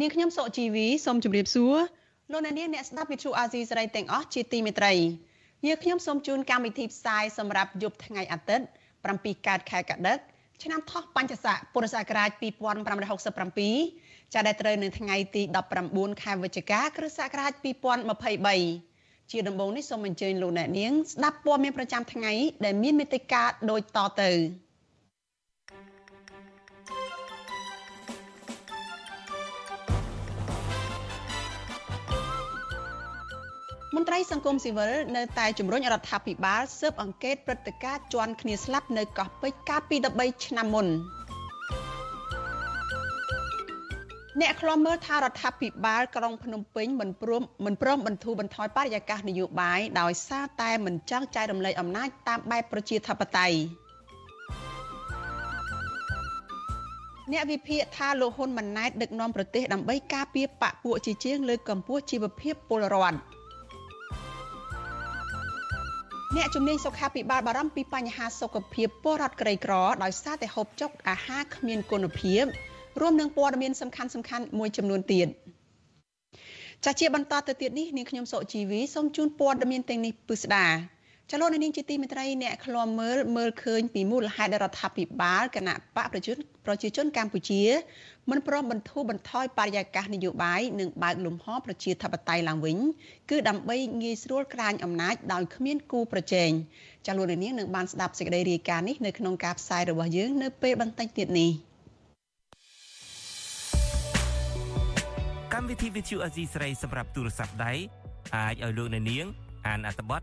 នាងខ្ញុំសុជីវីសូមជម្រាបសួរលោកអ្នកនាងអ្នកស្ដាប់វិទ្យុអាស៊ីសេរីទាំងអស់ជាទីមេត្រីយើខ្ញុំសូមជូនកម្មវិធីផ្សាយសម្រាប់យប់ថ្ងៃអាទិត្យ7កើតខែកដិកឆ្នាំថោះបัญចស័កពុរសករាជ2567ចាប់ដែលត្រូវនៅថ្ងៃទី19ខែវិច្ឆិកាគ្រិស្តសករាជ2023ជាដំបូងនេះសូមអញ្ជើញលោកអ្នកនាងស្ដាប់ព័ត៌មានប្រចាំថ្ងៃដែលមានមេត្តាដូចតទៅ មន្ត្រីសង្គមស៊ីវិលនៅតែជំរុញរដ្ឋាភិបាលស៊ើបអង្កេតព្រឹត្តិការណ៍ជន់គ្នាស្លាប់នៅកោះពេជ្រកាលពី13ឆ្នាំមុនអ្នកខ្លំមើលថារដ្ឋាភិបាលក្រុងភ្នំពេញមិនព្រមមិនព្រមបន្ធូរបន្ថយបរិយាកាសនយោបាយដោយសារតែមិនចង់ចែករំលែកអំណាចតាមបែបប្រជាធិបតេយ្យអ្នកវិភាគថាលោកហ៊ុនម៉ាណែតដឹកនាំប្រទេសដើម្បីការពារបកពួកជាជាងលើកកម្ពស់ជីវភាពពលរដ្ឋ អ្នកជំនាញសុខាភិបាលបារម្ភពីបញ្ហាសុខភាពពលរដ្ឋក្រីក្រដោយសារតែហូបចុកអាហារគ្មានគុណភាពរួមនឹងព័ត៌មានសំខាន់សំខាន់មួយចំនួនទៀតចាជាបន្តទៅទៀតនេះនាងខ្ញុំសុជីវីសូមជូនព័ត៌មានទាំងនេះពិស្ដា ចលនានាងជាទីមេត្រីអ្នកឃ្លាំមើលមើលឃើញពីមូលហេតុរដ្ឋាភិបាលគណៈបកប្រជាជនប្រជាជនកម្ពុជាមិនព្រមបន្ធូរបន្ថយបរិយាកាសនយោបាយនិងបើកលំហប្រជាធិបតេយ្យឡើងវិញគឺដើម្បីងាយស្រួលក្រាញអំណាចដោយគ្មានគូប្រជែងចលនានាងនឹងបានស្ដាប់សេចក្តីរាយការណ៍នេះនៅក្នុងការផ្សាយរបស់យើងនៅពេលបន្តិចទៀតនេះកម្មវិធី Vithu Azizi ស្រីសម្រាប់ទូរស័ព្ទដៃអាចឲ្យលោកអ្នកនាងអានអត្ថបទ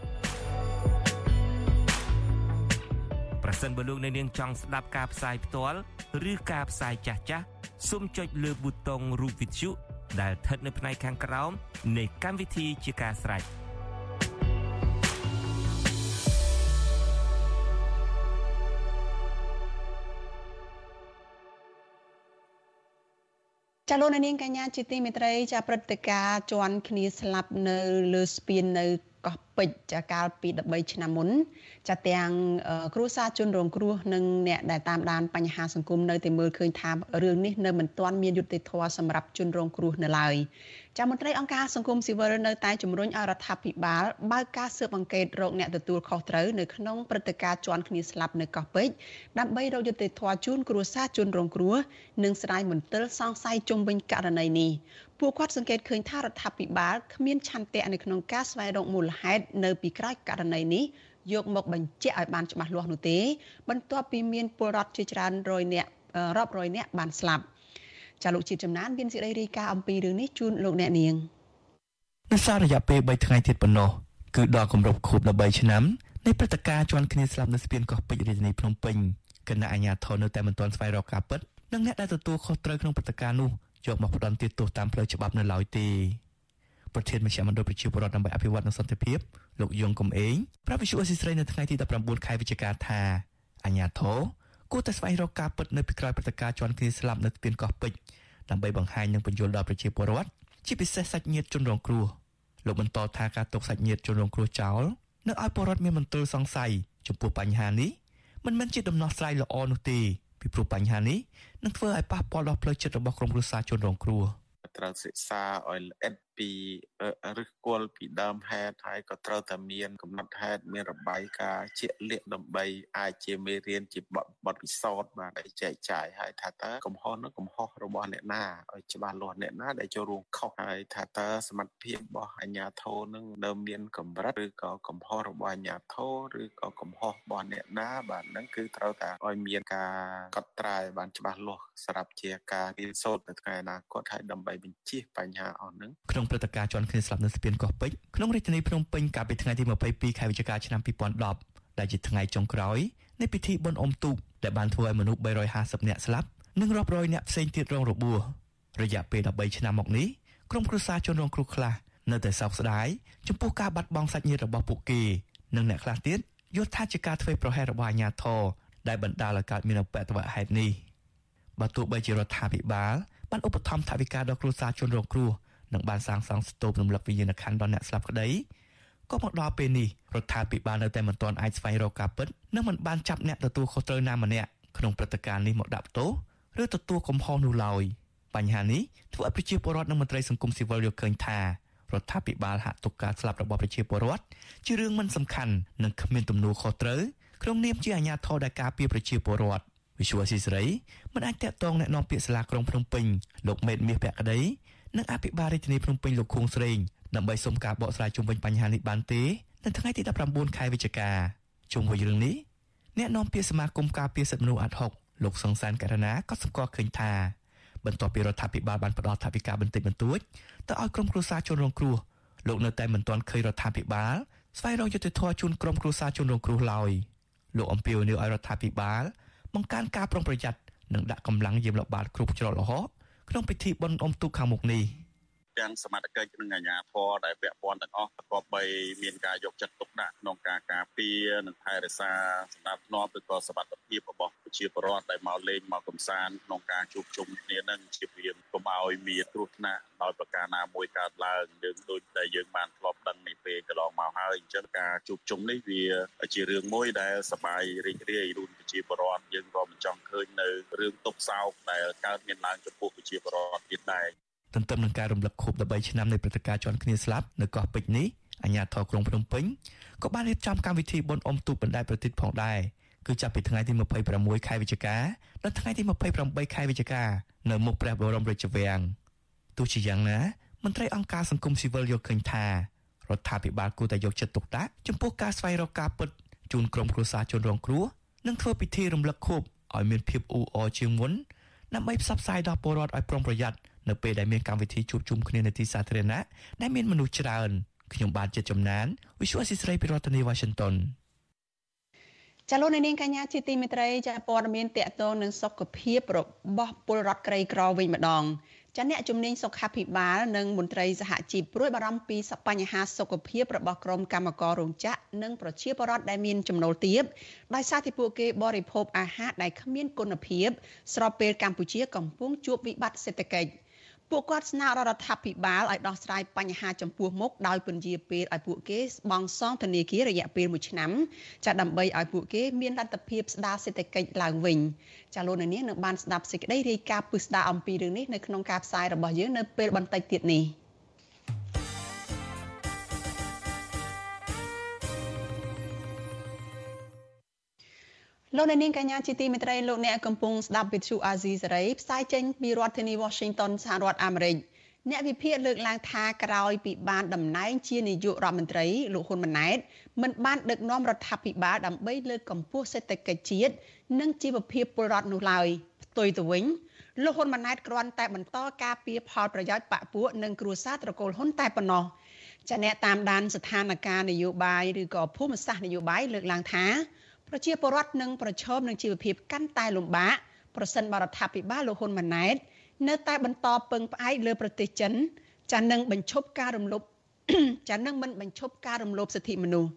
ប្រសិនបើលោកអ្នកនាងចង់ស្ដាប់ការផ្សាយផ្ទាល់ឬការផ្សាយចាស់ចាស់សូមចុចលើប៊ូតុងរូបវិទ្យុដែលស្ថិតនៅផ្នែកខាងក្រោមនៃកម្មវិធីជាការស្រេចចាលោកនាងកញ្ញាជាទីមេត្រីចាព្រឹត្តិការណ៍ជន់គ្នាស្លាប់នៅលើស្ពាននៅកោះពេជ្រចាកាលពី13ឆ្នាំមុនចាទាំងគ្រួសារជនរងគ្រោះនិងអ្នកដែលតាមដានបញ្ហាសង្គមនៅតែមើលឃើញថារឿងនេះនៅមិនទាន់មានយុត្តិធម៌សម្រាប់ជនរងគ្រោះនៅឡើយចាមន្ត្រីអង្គការសង្គមស៊ីវិលនៅតែជំរុញឲ្យរដ្ឋាភិបាលបើកការស៊ើបអង្កេតរោគអ្នកទទួលខុសត្រូវនៅក្នុងព្រឹត្តិការណ៍ជន់គ្នាស្លាប់នៅកោះពេជ្រដើម្បីរកយុត្តិធម៌ជូនគ្រួសារជនរងគ្រោះនិងស្ដាយមន្ទិលសង្ស័យជុំវិញករណីនេះពួកគាត់សង្កេតឃើញថារដ្ឋាភិបាលគ្មានឆន្ទៈនៅក្នុងការស្វែងរកមូលហេតុនៅពីក្រោយករណីនេះយកមកបញ្ជាក់ឲ្យបានច្បាស់លាស់នោះទេ បន្ទាប់ពីមានពលរដ្ឋជាច្រើនរយនាក់រាប់រយនាក់បានស្លាប់ចាលោកជាតិចំណានមានសេចក្តីរាយការណ៍អំពីរឿងនេះជូនលោកអ្នកនាងនៅសាររយៈពេល3ថ្ងៃទៀតប៉ុណ្ណោះគឺដល់គម្រប់ខួប13ឆ្នាំនៃព្រឹត្តិការណ៍ជន់គ្នាស្លាប់នៅស្ពានកោះពេជ្ររាជធានីភ្នំពេញគណៈអាជ្ញាធរនៅតែមិនទាន់ស្វែងរកការពិតនិងអ្នកដែលទទួលខុសត្រូវក្នុងព្រឹត្តិការណ៍នោះយកមកផ្ដន់ទាទោសតាមផ្លូវច្បាប់នៅឡើយទេ ប្រធានមជ្ឈមណ្ឌលប្រជាពលរដ្ឋដើម្បីអភិវឌ្ឍនិងសន្តិភាពលោកយងកំឯងប្រាប់វិសុអេស៊ីស្រីនៅថ្ងៃទី19ខែវិច្ឆិកាថាអាញាធរគួរតែស្វែងរកការពិតនៅពីក្រោយព្រឹត្តិការណ៍ជន់គ្នាស្លាប់នៅស្ពានកោះពេជ្រដើម្បីបង្ហាញនិងបញ្យល់ដល់ប្រជាពលរដ្ឋជាពិសេសសាច់ញាតិជនរងគ្រោះលោកបន្តថាការទុកសាច់ញាតិជនរងគ្រោះចោលនៅឲ្យពលរដ្ឋមានមន្ទិលសង្ស័យចំពោះបញ្ហានេះមិនមែនជាដំណោះស្រាយល្អនោះទេពីព្រោះបញ្ហានេះនឹងធ្វើឲ្យប៉ះពាល់ដល់ផ្លូវចិត្តរបស់ក្រុមគ្រួសារជនរងគ្រោះត្រូវសិក្សាឲ្យល្អិតពីឫសគល់ពីដើមហេតុហើយក៏ត្រូវតែមានកំណត់ហេតុមានរបាយការណ៍ជាក់លាក់ដើម្បីអាចជាមេរៀនជាបទពិសោធន៍បាទឲ្យចែកចាយហើយថាតើកំហុសនោះកំហុសរបស់អ្នកណាឲ្យច្បាស់លាស់អ្នកណាដែលចូលរួមខុសហើយថាតើសមត្ថភាពរបស់អាជ្ញាធរនឹងនៅមានកម្រិតឬក៏កំហុសរបស់អាជ្ញាធរឬក៏កំហុសរបស់អ្នកណាបាទហ្នឹងគឺត្រូវតែឲ្យមានការកត់ត្រាបានច្បាស់លាស់សម្រាប់ជាការរៀនសូត្រនៅថ្ងៃអនាគតហើយដើម្បីបញ្ជៀសបញ្ហាអស់ហ្នឹងក្នុងព្រឹត្តិការណ៍ជាន់គ្នាស្លាប់នៅស្ពានកោះពេជ្រក្នុងរាជធានីភ្នំពេញកាលពីថ្ងៃទី22ខែវិច្ឆិកាឆ្នាំ2010ដែលជាថ្ងៃចុងក្រោយនៃពិធីបុណ្យអុំទូកដែលបានធ្វើឲ្យមនុស្ស350នាក់ស្លាប់និងរាប់រយនាក់ផ្សេងទៀតរងរបួសរយៈពេល13ឆ្នាំមកនេះក្រុមគ្រួសារជនរងគ្រោះខ្លះនៅតែសោកស្ដាយចំពោះការបាត់បង់សាច់ញាតិរបស់ពួកគេនិងអ្នកខ្លះទៀតយល់ថាជាការធ្វើប្រហែសរបស់អាជ្ញាធរដែលបណ្ដាលឲ្យកើតមានអបតវហេតុនេះបើទោះបីជារដ្ឋាភិបាលបានឧបត្ថម្ភថវិកាដល់គ្រួសារជនរងគ្រោះ និងបានសាងសង់ស្ទូបរំលឹកវិញ្ញាណក្ខន្ធដល់អ្នកស្លាប់ក្តីក៏មកដល់ពេលនេះរដ្ឋាភិបាលនៅតែមិនទាន់អាចស្វែងរកការពិតនិងមិនបានចាប់អ្នកទទួលខុសត្រូវណាម្នាក់ក្នុងព្រឹត្តិការណ៍នេះមកដាក់ទោសឬទទួលកំហុសនោះឡើយបញ្ហានេះធ្វើឲ្យប្រជាពលរដ្ឋនិងមន្ត្រីសង្គមស៊ីវិលយល់ឃើញថារដ្ឋាភិបាលហាក់ទុកការស្លាប់របស់ប្រជាពលរដ្ឋជារឿងមិនសំខាន់និងគ្មានទំនួលខុសត្រូវក្នុងនាមជាអាជ្ញាធរដែលការពារប្រជាពលរដ្ឋវិសុវស៊ីស្រីមិនអាចតាក់ទងแนะនាំពាក្យសាលាក្រុងភ្នំពេញលោកមេតមាសភក្តី និងអភិបាលរាជធានីភ្នំពេញលោកខួងស្រេងដើម្បីសុំការបកស្រាយជុំវិញបញ្ហានេះបានទេនៅថ្ងៃទី19ខែវិច្ឆិកាជុំវិញរឿងនេះអ្នកនាំពាក្យសមាគមការពារសិទ្ធិមនុស្សអាត់ហុកលោកសង្សានករណាក៏សម្គាល់ឃើញថាបន្ទាប់ពីរដ្ឋាភិបាលបានផ្តល់ថវិកាបន្តិចបន្តួចទៅឲ្យក្រុមគ្រួសារជនរងគ្រោះលោកនៅតែមិនទាន់ឃើញរដ្ឋាភិបាលស្វែងរកយុត្តិធម៌ជូនក្រុមគ្រួសារជនរងគ្រោះឡើយលោកអំពាវនាវឲ្យរដ្ឋាភិបាលបង្កើនការប្រុងប្រយ័ត្ននិងដាក់កម្លាំងយាមល្បាតគ្រប់ច្រកល្ហ កក្នុងពិធីបុណ្យអុំទូកខាងមុខនេះ ទាំងសមត្ថកិច្ចនិងអាជ្ញាធរដែលពាក់ព័ន្ធទាំងអស់ប្រកបបីមានការយកចិត្តទុកដាក់ក្នុងការការពារនិងថែរក្សាសម្ដាប់ធ្នាប់ឬក៏សុខភាពរបស់ប្រជាពលរដ្ឋដែលមកលេងមកកំសាន្តក្នុងការជួបជុំគ្នានឹងជាព្រាមកុំឲ្យមានគ្រោះថ្នាក់ដោយប្រការណាមួយកើតឡើងយើងដូចដែលយើងបានធ្លាប់ដឹងនេះពេលកន្លងមកហើយអញ្ចឹងការជួបជុំនេះវាជារឿងមួយដែលសប្បាយរីករាយរួមប្រជាពលរដ្ឋយើងក៏មិនចង់ឃើញនៅរឿងទុកសោកដែលកើតមានឡើងចំពោះប្រជាពលរដ្ឋទៀតដែរ ទន្ទឹមនឹងការរំលឹកខួប13ឆ្នាំនៃព្រឹត្តិការណ៍ជាន់គ្នាស្លាប់នៅកោះពេជ្រនេះអាជ្ញាធរក្រុងភ្នំពេញក៏បានរៀបចំកម្មវិធីបុណ្យអុំទូកបណ្ដែតប្រទីបផងដែរគឺចាប់ពីថ្ងៃទី26ខែវិច្ឆិកាដល់ថ្ងៃទី28ខែវិច្ឆិកានៅមុខព្រះបរមរាជវាំងទោះជាយ៉ាងណាមន្ត្រីអង្គការសង្គមស៊ីវិលយល់ឃើញថារដ្ឋាភិបាលគួរតែយកចិត្តទុកដាក់ចំពោះការស្វែងរកការពិតជូនក្រុមគ្រួសារជនរងគ្រោះនិងធ្វើពិធីរំលឹកខួបឲ្យមានភាពអ៊ូអរជាងមុនដើម្បីផ្សព្វផ្សាយដល់ពលរដ្ឋឲ្យប្រុងប្រយ័ត្ន នៅពេលដែលមានកម្មវិធីជួបជុំគ្នានៅទីសាធារណៈដែលមានមនុស្សច្រើនខ្ញុំបាទចិត្តចំណាន Visual Assisray ពីរដ្ឋធានី Washington ចាលោកនាងកញ្ញាជាទីមេត្រីចាព័ត៌មានតកតងនឹងសុខភាពរបស់ពលរដ្ឋក្រីក្រវិញម្ដងចាអ្នកជំនាញសុខាភិបាលនិងមន្ត្រីសហជីពព្រួយបារម្ភពីបញ្ហាសុខភាពរបស់ក្រុមកម្មកររោងចក្រនិងប្រជាពលរដ្ឋដែលមានចំណូលទាបដោយសារតែពួកគេបរិភោគអាហារដែលគ្មានគុណភាពស្របពេលកម្ពុជាកំពុងជួបវិបត្តិសេដ្ឋកិច្ច ពួកគាត់ស្នើរដ្ឋាភិបាលឲ្យដោះស្រាយបញ្ហាចំពោះមុខដោយពន្យាពេលឲ្យពួកគេបង់សងធនាគាររយៈពេល1ឆ្នាំចាដើម្បីឲ្យពួកគេមានលទ្ធភាពស្ដារសេដ្ឋកិច្ចឡើងវិញចាលោកនាងនឹងបានស្ដាប់សេចក្តីរាយការណ៍ពិស្ដារអំពីរឿងនេះនៅក្នុងការផ្សាយរបស់យើងនៅពេលបន្តិចទៀតនេះ។ លោកអ្នកនាងកញ្ញាជាទីមេត្រីលោកអ្នកកំពុងស្ដាប់វិទ្យុអាស៊ីសេរីផ្សាយចេញពីរដ្ឋធានី Washington សហរដ្ឋអាមេរិកអ្នកវិភាគលើកឡើងថាក្រោយពីបានតំណែងជានាយករដ្ឋមន្ត្រីលោកហ៊ុនម៉ាណែតមិនបានដឹកនាំរដ្ឋាភិបាលដើម្បីលើកកម្ពស់សេដ្ឋកិច្ចជាតិនិងជីវភាពពលរដ្ឋនោះឡើយផ្ទុយទៅវិញលោកហ៊ុនម៉ាណែតគ្រាន់តែបន្តការពារផលប្រយោជន៍បកពួកនិងគ្រួសារត្រកូលហ៊ុនតែប៉ុណ្ណោះចាអ្នកតាមដានស្ថានភាពនយោបាយឬក៏ភូមិសាស្ត្រនយោបាយលើកឡើងថា ប្រជាពលរដ្ឋនឹងប្រឈមនឹងជីវភាពកាន់តែលំបាកប្រសិនបរដ្ឋាភិបាលលោកហ៊ុនម៉ាណែត នៅតែបន្តពឹងផ្អែកលើប្រទេសចិនចានឹងបញ្ឈប់ការរំលោភចានឹងមិនបញ្ឈប់ការរំលោភសិទ្ធិមនុស្ស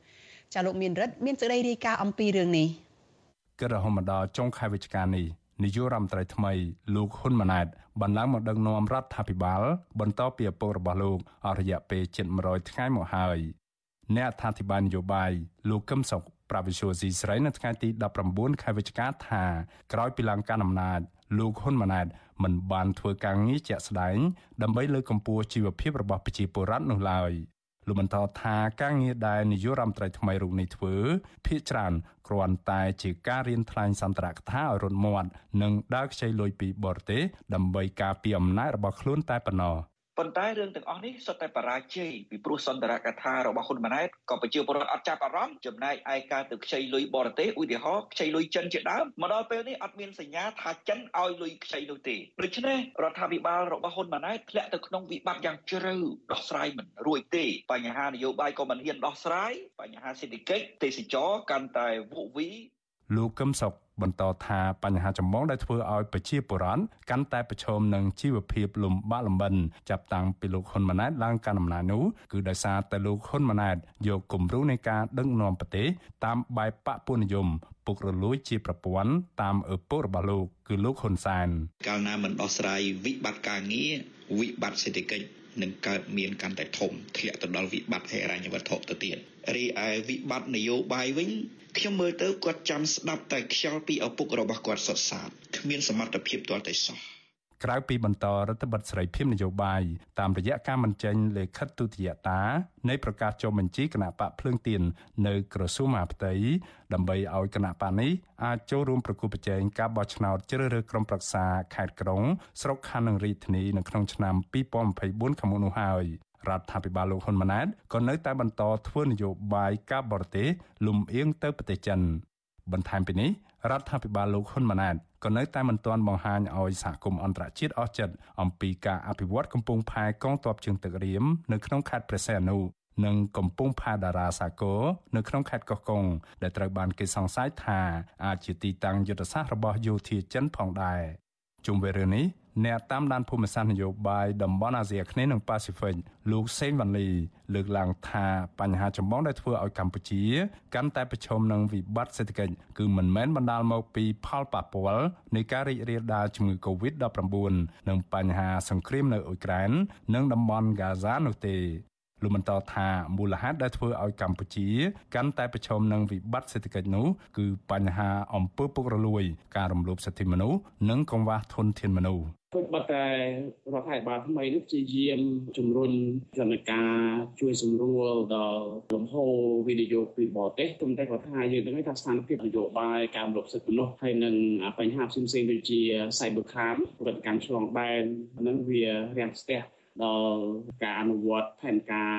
ចាលោកមានរិទ្ធមានសេចក្តីរាយការណ៍អំពីរឿងនេះគិតរហូតមកដល់ចុងខែវិច្ឆិកានេះនាយករដ្ឋមន្ត្រីថ្មីលោកហ៊ុនម៉ាណែតបានឡើងមកដឹកនាំរដ្ឋាភិបាល បន្តពីឪពុករបស់លោកអស់រយៈពេលជិត100ថ្ងៃមកហើយអ្នកអធិប្បាយនយោបាយលោកកឹមសុខ ប្រាវិសុយស៊ីស្រីនៅថ្ងៃទី19ខែវិច្ឆិកាថាក្រោយពីឡើងកាន់អំណាចលោកហ៊ុនម៉ាណែតមិនបានធ្វើការងារជាក់ស្ដែងដើម្បីលើកកម្ពស់ជីវភាពរបស់ប្រជាពលរដ្ឋនោះឡើយលោកបន្តថាការងារដែលនាយករដ្ឋមន្ត្រីថ្មីរូបនេះធ្វើភាគច្រើនគ្រាន់តែជាការរៀនថ្លែងសន្ទរកថាឲ្យរត់មាត់និងដើរខ្ចីលុយពីបរទេសដើម្បីការពារអំណាចរបស់ខ្លួនតែប៉ុណ្ណោះ ប៉ុន្តែរឿងទាំងអស់នេះសុទ្ធតែបរាជ័យពីព្រោះសន្ទរកថារបស់ហ៊ុនម៉ាណែតក៏ប្រជាពលរដ្ឋអត់ចាប់អារម្មណ៍ចំណែកឯការទៅខ្ចីលុយបរទេសឧទាហរណ៍ខ្ចីលុយចិនជាដើមមកដល់ពេលនេះអត់មានសញ្ញាថាចិនឲ្យលុយខ្ចីនោះទេដូច្នេះរដ្ឋាភិបាលរបស់ហ៊ុនម៉ាណែតធ្លាក់ទៅក្នុងវិបត្តិយ៉ាងជ្រៅដោះស្រាយមិនរួចទេបញ្ហានយោបាយក៏មិនហ៊ានដោះស្រាយបញ្ហាសេដ្ឋកិច្ចទេសចរកាន់តែវក់វីលោកកឹមសុខ បន្តថាបញ្ហាចម្បងដែលធ្វើឲ្យប្រជាពលរដ្ឋកាន់តែប្រឈមនឹងជីវភាពលំបាកលំបិនចាប់តាំងពីលោកហ៊ុនម៉ាណែតឡើងកាន់អំណាចនោះគឺដោយសារតែលោកហ៊ុនម៉ាណែតយកគំរូនៃការដឹកនាំប្រទេសតាមបែបបពុនិយមពុករលួយជាប្រព័ន្ធតាមឪពុករបស់លោកគឺលោកហ៊ុនសែនកាលណាមិនដោះស្រាយវិបត្តិការងារវិបត្តិសេដ្ឋកិច្ច នឹងកើតមានកាន់តែធំធ្លាក់ទៅដល់វិបត្តិហិរញ្ញវត្ថុទៅទៀតរីឯវិបត្តិនយោបាយវិញខ្ញុំមើលទៅគាត់ចាំស្ដាប់តែខ្យល់ពីឪពុករបស់គាត់សុទ្ធសាធគ្មានសមត្ថភាពទាល់តែសោះ ក្រៅពីបន្តរដ្ឋបတ်សេរីភាពនយោបាយតាមរយៈការបញ្ចេញលេខិតទុតិយតានៃប្រកាសចុះបញ្ជីគណៈបកភ្លើងទៀននៅក្រសួងមហាផ្ទៃដើម្បីឲ្យគណៈបកនេះអាចចូលរួមប្រគល់ប្រជែងការបោះឆ្នោតជ្រើសរើសក្រុមប្រឹក្សាខេត្តក្រុងស្រុកខណ្ឌនិងរាជធានីនៅក្នុងឆ្នាំ2024ខាងមុខនោះហើយរដ្ឋាភិបាលលោកហ៊ុនម៉ាណែតក៏នៅតែបន្តធ្វើនយោបាយការបរទេសលំអៀងទៅប្រទេសចិនបន្ថែមពីនេះរដ្ឋាភិបាលលោកហ៊ុនម៉ាណែត ក៏នៅតែមិនទាន់បង្ហាញឲ្យសហគមន៍អន្តរជាតិអស់ចិត្តអំពីការអភិវឌ្ឍកំពង់ផែកងទ័ពជើងទឹករៀមនៅក្នុងខេត្តព្រះសីហនុនិងកំពង់ផែតារាសាគរនៅក្នុងខេត្តកោះកុងដែលត្រូវបានគេសង្ស័យថាអាចជាទីតាំងយុទ្ធសាស្ត្ររបស់យោធាចិនផងដែរ ជុំវិញរឿងនេះអ្នកតាមដានភូមិសាស្ត្រនយោបាយតំបន់អាស៊ីអាគ្នេយ៍និងប៉ាស៊ីហ្វិកលោកសេងវ៉ាន់លីលើកឡើងថាបញ្ហាចម្បងដែលធ្វើឲ្យកម្ពុជាកាន់តែប្រឈមនឹងវិបត្តិសេដ្ឋកិច្ចគឺមិនមែនបណ្ដាលមកពីផលប៉ះពាល់នៃការរីករាលដាលជំងឺ Covid-19 និងបញ្ហាសង្គ្រាមនៅអ៊ុយក្រែននិងតំបន់ហ្គាហ្សានោះទេ លោកបន្តថាមូលហេតុដែលធ្វើឲ្យកម្ពុជាកាន់តែប្រឈមនឹងវិបត្តិសេដ្ឋកិច្ចនោះគឺបញ្ហាអំពើពុករលួយ ការរំលោភសិទ្ធិមនុស្សនិងកង្វះធនធានមនុស្សពុតបតែរដ្ឋាភិបាលថ្មីនេះជាយាមជំរុញយន្តការជួយសម្រួលដល់លំហូរវិនិយោគពីបរទេសទុំតែគាត់ថាយើងដឹងថាស្ថានភាពនយោបាយការរំលោភសិទ្ធិមនុស្សហើយនឹងបញ្ហាផ្សេងៗដូចជា cyber crime ប្រតិកម្មឆ្លងដែនហ្នឹងវារាំងស្ទះ ដល់ការអនុវត្តផែនការ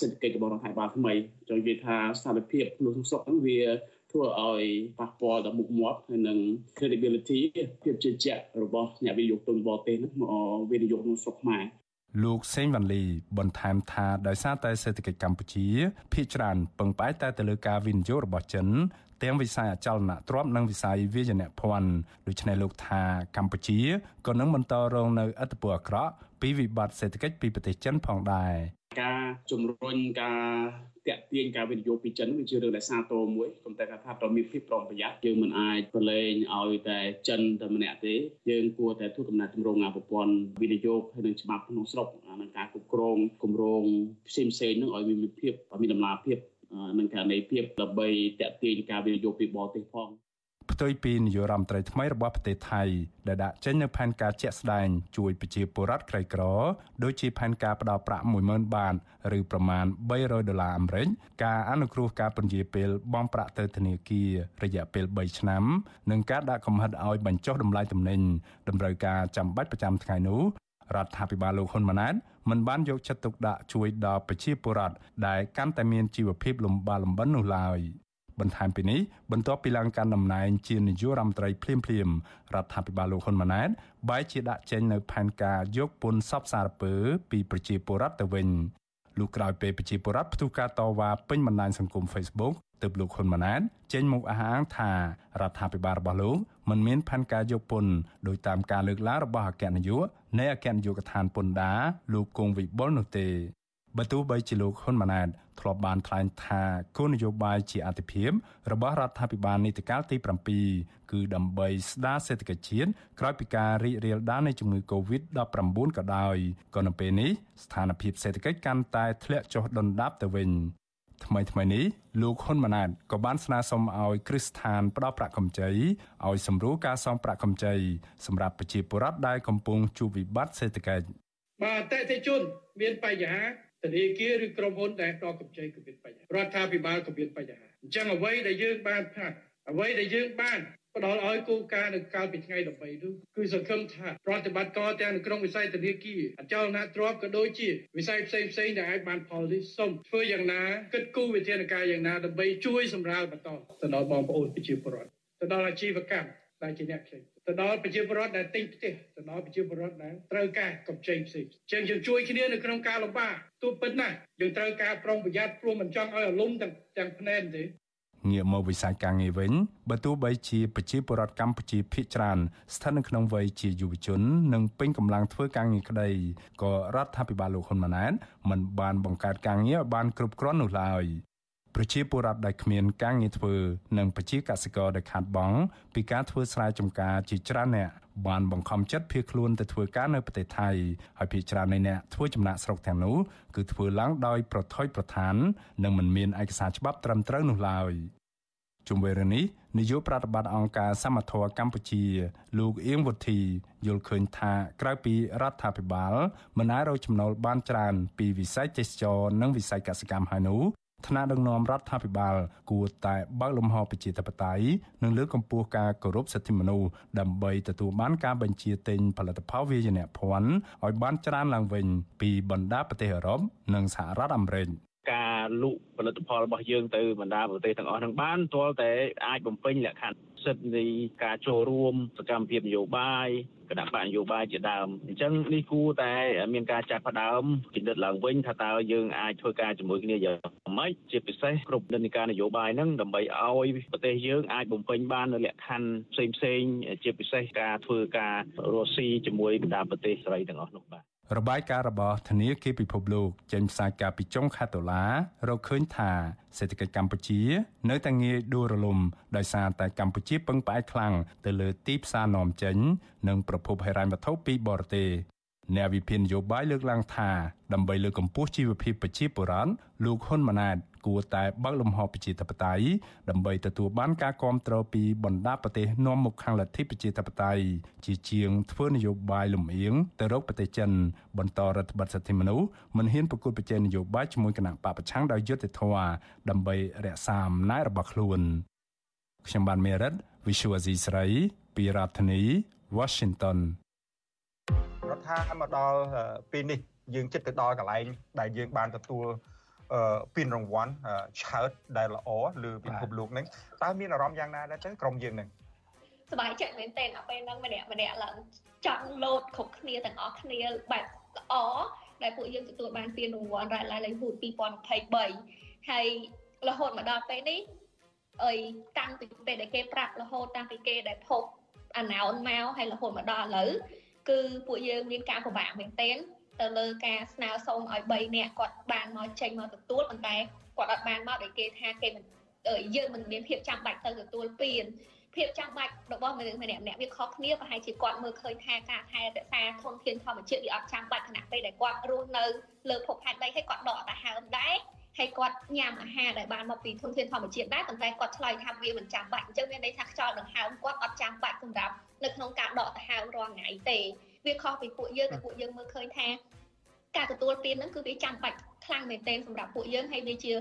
សេដ្ឋកិច្ចរបស់រដ្ឋាភិបាលថ្មីចង់និយាយថាស្ថានភាពក្នុងសុខហ្នឹងវាធ្វើឲ្យប៉ះពាល់ដល់មុខមាត់ហើយនឹង credibility ភាពជឿជាក់របស់អ្នកវិនិយោគទុនបរទេសហ្នឹងមកវិនិយោគក្នុងស្រុកខ្មែរលោកសេងវ៉ាន់លីបន្ថែមថាដោយសារតែសេដ្ឋកិច្ចកម្ពុជាភាគច្រើនពឹងផ្អែកតែទៅលើការវិនិយោគរបស់ចិនទាំងវិស័យអចលនទ្រព្យនិងវិស័យវាយនភ័ណ្ឌដូច្នេះលោកថាកម្ពុជាក៏នឹងបន្តរងនៅឥទ្ធិពលអាក្រក់ ពីវិបត្តិសេដ្ឋកិច្ចពីប្រទេសចិនផងដែរការជំរុញការតាក់ទាញការវិនិយោគពីចិនវាជារឿងដែលសាទរមួយប៉ុន្តែថាតើមានភាពប្រុងប្រយ័ត្នយើងមិនអាចប្រឡែងឲ្យតែចិនតែម្នាក់ទេយើងគួរតែធ្វើកំណត់ទម្រង់ប្រព័ន្ធវិនិយោគហើយនឹងច្បាប់ក្នុងស្រុកនិងការគ្រប់គ្រងគម្រោងផ្សេងផ្សេងនឹងឲ្យមានភាពមានដំណាភាពនឹងករណីភាពដើម្បីតាក់ទាញការវិនិយោគពីបរទេសផង ផ្ទុយពីនាយករដ្ឋមន្ត្រីថ្មីរបស់ប្រទេសថៃដែលដាក់ចេញនូវផែនការជាក់ស្ដែងជួយប្រជាពលរដ្ឋក្រីក្រដូចជាផែនការផ្ដល់ប្រាក់10000បាតឬប្រមាណ300ដុល្លារអាមេរិកការអនុគ្រោះការពន្យាពេលបង់ប្រាក់ទៅធនាគាររយៈពេល3ឆ្នាំនិងការដាក់កំហិតឲ្យបញ្ចុះតម្លៃទំនិញតម្រូវការចាំបាច់ប្រចាំថ្ងៃនោះរដ្ឋាភិបាលលោកហ៊ុនម៉ាណែតមិនបានយកចិត្តទុកដាក់ជួយដល់ប្រជាពលរដ្ឋដែលកាន់តែមានជីវភាពលំបាកលំបិននោះឡើយ បន្ថែមពីនេះបន្ទាប់ពីឡើងកាន់តំណែងជានាយករដ្ឋមន្ត្រីភ្លាមភ្លាមរដ្ឋាភិបាលលោកហ៊ុនម៉ាណែតបែរជាដាក់ចេញនៅផែនការយកពន្ធសពសារពើពីប្រជាពលរដ្ឋទៅវិញលុះក្រោយពេលប្រជាពលរដ្ឋផ្ទុះការតវ៉ាពេញបណ្ដាញសង្គម Facebook ទើបលោកហ៊ុនម៉ាណែតចេញមកអះអាងថារដ្ឋាភិបាលរបស់លោកមិនមានផែនការយកពន្ធដោយតាមការលើកឡើងរបស់អគ្គនាយកនៃអគ្គនាយកដ្ឋានពន្ធដារលោកគង់វិបុលនោះទេ បើទោះបីជាលោកហ៊ុនម៉ាណែតធ្លាប់បានថ្លែងថាគោលនយោបាយជាអតិភិបរបស់រដ្ឋាភិបាលនីតិកាលទី7គឺដើម្បីស្ដារសេដ្ឋកិច្ចជាតិក្រោយពីការរីករាលដាលនៃជំងឺ Covid-19 ក៏ដោយក៏នៅពេលនេះស្ថានភាពសេដ្ឋកិច្ចកាន់តែធ្លាក់ចុះដុនដាបទៅវិញថ្មីថ្មីនេះលោកហ៊ុនម៉ាណែតក៏បានស្នើសុំឲ្យគ្រឹះស្ថានផ្ដល់ប្រាក់កម្ចីឲ្យសម្រួលការសងប្រាក់កម្ចីសម្រាប់ប្រជាពលរដ្ឋដែលកំពុងជួបវិបត្តិសេដ្ឋកិច្ចបាទអតិថិជនមានបញ្ហា ធនាគារឬក្រុមហ៊ុនដែលផ្ដល់កម្ចីក៏មានបញ្ហារដ្ឋាភិបាលក៏មានបញ្ហាអញ្ចឹងអ្វីដែលយើងបានផាត់អ្វីដែលយើងបានផ្ដល់ឲ្យគោលការណ៍នៅកាលពីថ្ងៃ13នោះគឺសង្ឃឹមថាប្រតិបត្តិការទាំងនៅក្នុងវិស័យធនាគារអចលនទ្រព្យក៏ដូចជាវិស័យផ្សេងផ្សេងដែលអាចបានផលនេះសូមធ្វើយ៉ាងណាគិតគូរវិធានការយ៉ាងណាដើម្បីជួយសម្រាលបន្តទៅដល់បងប្អូនប្រជាពលរដ្ឋទៅដល់អាជីវកម្មដែលជាអ្នកផ្សេង ទៅដល់ប្រជាពលរដ្ឋដែលទិញផ្ទះទៅដល់ប្រជាពលរដ្ឋដែលត្រូវការកម្ចីផ្សេងចឹងយើងជួយគ្នានៅក្នុងការលំបាកទោះពិតណាស់យើងត្រូវការប្រុងប្រយ័ត្នព្រោះមិនចង់ឲ្យអារម្មណ៍ទាំងទាំងភ្នែនទេងាកមកវិស័យការងារវិញបើទោះបីជាប្រជាពលរដ្ឋកម្ពុជាភាគច្រើនស្ថិតនៅក្នុងវ័យជាយុវជន និងពេញកម្លាំងធ្វើការងារក្តីក៏រដ្ឋាភិបាលលោកហ៊ុនម៉ាណែតមិនបានបង្កើតការងារឲ្យបានគ្រប់គ្រាន់នោះឡើយ ប្រជាពលរដ្ឋដែលគ្មានការងារធ្វើនិងប្រជាកសិករដែលខាតបង់ពីការធ្វើស្រែចម្ការជាច្រើនអ្នកបានបង្ខំចិត្តភៀសខ្លួនទៅធ្វើការនៅប្រទេសថៃហើយភាគច្រើននៃអ្នកធ្វើចំណាក់ស្រុកទាំងនោះគឺធ្វើឡើងដោយប្រថុយប្រឋាន និងមិនមានឯកសារច្បាប់ត្រឹមត្រូវនោះឡើយជុំវិញរឿងនេះនាយកប្រតិបត្តិអង្គការសមត្ថៈកម្ពុជា លោកអៀងវុធីយល់ឃើញថាក្រៅពីរដ្ឋាភិបាលមិនអាចរកចំណូលបានច្រើនពីវិស័យទេសចរនិងវិស័យកសិកម្មហើយនោះ ថ្នាក់ដឹកនាំរដ្ឋាភិបាល គួរតែបើកលំហប្រជាធិបតេយ្យនិងលើកកម្ពស់ការគោរពសិទ្ធិមនុស្សដើម្បីទទួលបានការបញ្ជាទិញផលិតផលវាយនភ័ណ្ឌឲ្យបានច្រើនឡើងវិញពីបណ្ដាប្រទេសអឺរ៉ុបនិងសហរដ្ឋអាមេរិក ការលក់ផលិតផលរបស់យើងទៅបណ្ដាប្រទេសទាំងអស់នឹងបានទាល់តែអាចបំពេញលក្ខខណ្ឌសិទ្ធិនៃការចូលរួមសកម្មភាពនយោបាយគណៈបកនយោបាយជាដើមអញ្ចឹងនេះគួរតែមានការចាត់ផ្ដើមពិនិត្យឡើងវិញថាតើយើងអាចធ្វើការជាមួយគ្នាយ៉ាងម៉េចជាពិសេសគ្រប់និន្នាការនយោបាយហ្នឹងដើម្បីឲ្យប្រទេសយើងអាចបំពេញបាននៅលក្ខខណ្ឌផ្សេងផ្សេងជាពិសេសការធ្វើការរស់ស៊ីជាមួយបណ្ដាប្រទេសសេរីទាំងអស់នោះបាទ របាយការណ៍របស់ធនាគារពិភពលោកចេញផ្សាយកាលពីចុងខែតុលារកឃើញថាសេដ្ឋកិច្ចកម្ពុជា នៅតែងាយដួលរលំដោយសារតែកម្ពុជាពឹងផ្អែកខ្លាំងទៅលើទីផ្សារនាំចេញ និងប្រភពហិរញ្ញវត្ថុពីបរទេស អ្នកវិភាគនយោបាយលើកឡើងថាដើម្បីលើកកម្ពស់ជីវភាពប្រជាពលរដ្ឋលោកហ៊ុនម៉ាណែតគួរតែបើកលំហប្រជាធិបតេយ្យដើម្បីទទួលបានការគាំទ្រពីបណ្ដាប្រទេសនាំមុខខាងលទ្ធិប្រជាធិបតេយ្យជាជាងធ្វើនយោបាយលំអៀងទៅរកប្រទេសចិនបន្តរដ្ឋបတ်សិទ្ធិមនុស្សមិនហ៊ានប្រកួតប្រជែងនយោបាយជាមួយគណៈបកប្រឆាំងដោយយុត្តិធម៌ដើម្បីរក្សាអំណាចរបស់ខ្លួនខ្ញុំបានមេរិត Visual Asia ស្រីពីរដ្ឋធានី Washington រដ្ឋាមកដល់ពេលនេះយើងចិត្តទៅដល់កន្លែងដែលយើងបានទទួលពានរង្វាន់ឆើតដែលល្អលើពិភពលោកហ្នឹងតើមានអារម្មណ៍យ៉ាងណាដែរទៅក្រុមយើងហ្នឹងសប្បាយចិត្តមែនទែនដល់ពេលហ្នឹងម្នាក់ម្នាក់ឡើងចង់លោតគ្រប់គ្នាទាំងអស់គ្នាបែបល្អដែលពួកយើងទទួលបានពានរង្វាន់រ៉ែឡៃឡៃហ៊ូត2023ហើយរហូតមកដល់ពេលនេះអីតាំងពីពេលដែលគេប្រាប់រហូតតាំងពីគេដែលផុសអាណោនមកហើយរហូតមកដល់ឥឡូវ គឺពួកយើងមានការពិបាកមែនទែនទៅលើការស្នើសុំឲ្យ3នាក់គាត់បានមកចេញមកទទួលប៉ុន្តែគាត់អត់បានមកដោយគេថាគេមិនយើងមិនមានភាពចាំបាច់ទៅទទួលពានភាពចាំបាច់របស់មនុស្សម្នាក់ម្នាក់វាខុសគ្នាប្រហែលជាគាត់មើលឃើញថាការថែរក្សាធនធានធម្មជាតិវាអត់ចាំបាច់ខណៈពេលដែលគាត់រស់នៅលើភពផែនដីហើយគាត់ដកតាហើមដែរ ហើយគាត់ញ៉ាំអាហារដែលបានមកពីធនធានធម្មជាតិដែរប៉ុន្តែគាត់ឆ្លើយថាវាមិនចាំបាច់អញ្ចឹងមានន័យថាខ្យល់ដង្ហើមគាត់អត់ចាំបាច់សម្រាប់នៅក្នុងការដកតាហើមរាល់ថ្ងៃទេវាខុសពីពួកយើងដែលពួកយើងមើលឃើញថាការទទួលទានហ្នឹងគឺវាចាំបាច់ខ្លាំងមែនទែនសម្រាប់ពួកយើងហើយវាជា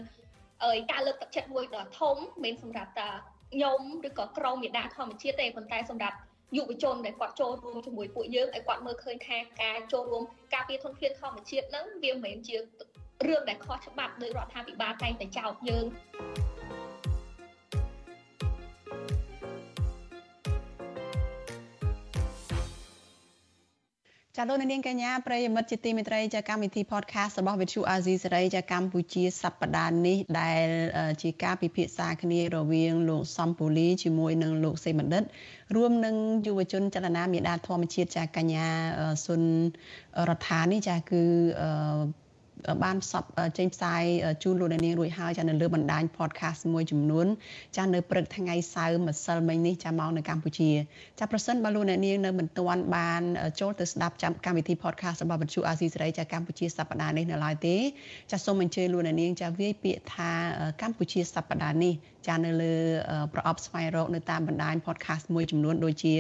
អើយការលើកទឹកចិត្តមួយដ៏ធំមិនសម្រាប់តាខ្ញុំឬក៏ក្រុមមេដាធម្មជាតិទេប៉ុន្តែសម្រាប់យុវជនដែលគាត់ចូលរួមជាមួយពួកយើងឲ្យគាត់មើលឃើញថាការចូលរួមការពារធនធានធម្មជាតិហ្នឹងវាមិនមែនជា រឿងដែលខុសច្បាប់ដោយរដ្ឋាភិបាលតែងតែចោទយើងចាលោកនាងកញ្ញាប្រិយមិត្តជាទីមេត្រីចាកម្មវិធី podcast របស់ Vithu Azizi សេរីចាកម្ពុជាសប្តាហ៍នេះដែល ជាការពិភាក្សាគ្នារវាងលោកសំពូលីជាមួយនឹងលោកសេបណ្ឌិត រួមនឹងយុវជនចលនាមេដាធម្មជាតិចាកញ្ញាសុនរដ្ឋានេះចាគឺ បានសពចេញផ្សាយជូនលោកអ្នកនាងរួចហើយចានៅលើបណ្ដាញ podcast មួយចំនួនចានៅព្រឹកថ្ងៃសៅរ៍ម្សិលមិញនេះចាមកនៅកម្ពុជាចាប្រសិនបើលោកអ្នកនាងនៅមិនទាន់បានចូលទៅស្ដាប់ចាំកម្មវិធី podcast របស់វិទ្យុអាស៊ីសេរីចាកម្ពុជាសប្ដាហ៍នេះនៅឡើយទេចាសូមអញ្ជើញលោកអ្នកនាងចាវាយពាក្យថាកម្ពុជាសប្ដាហ៍នេះចានៅលើប្រអប់ស្វែងរកនៅតាមបណ្ដាញ podcast មួយចំនួនដូចជា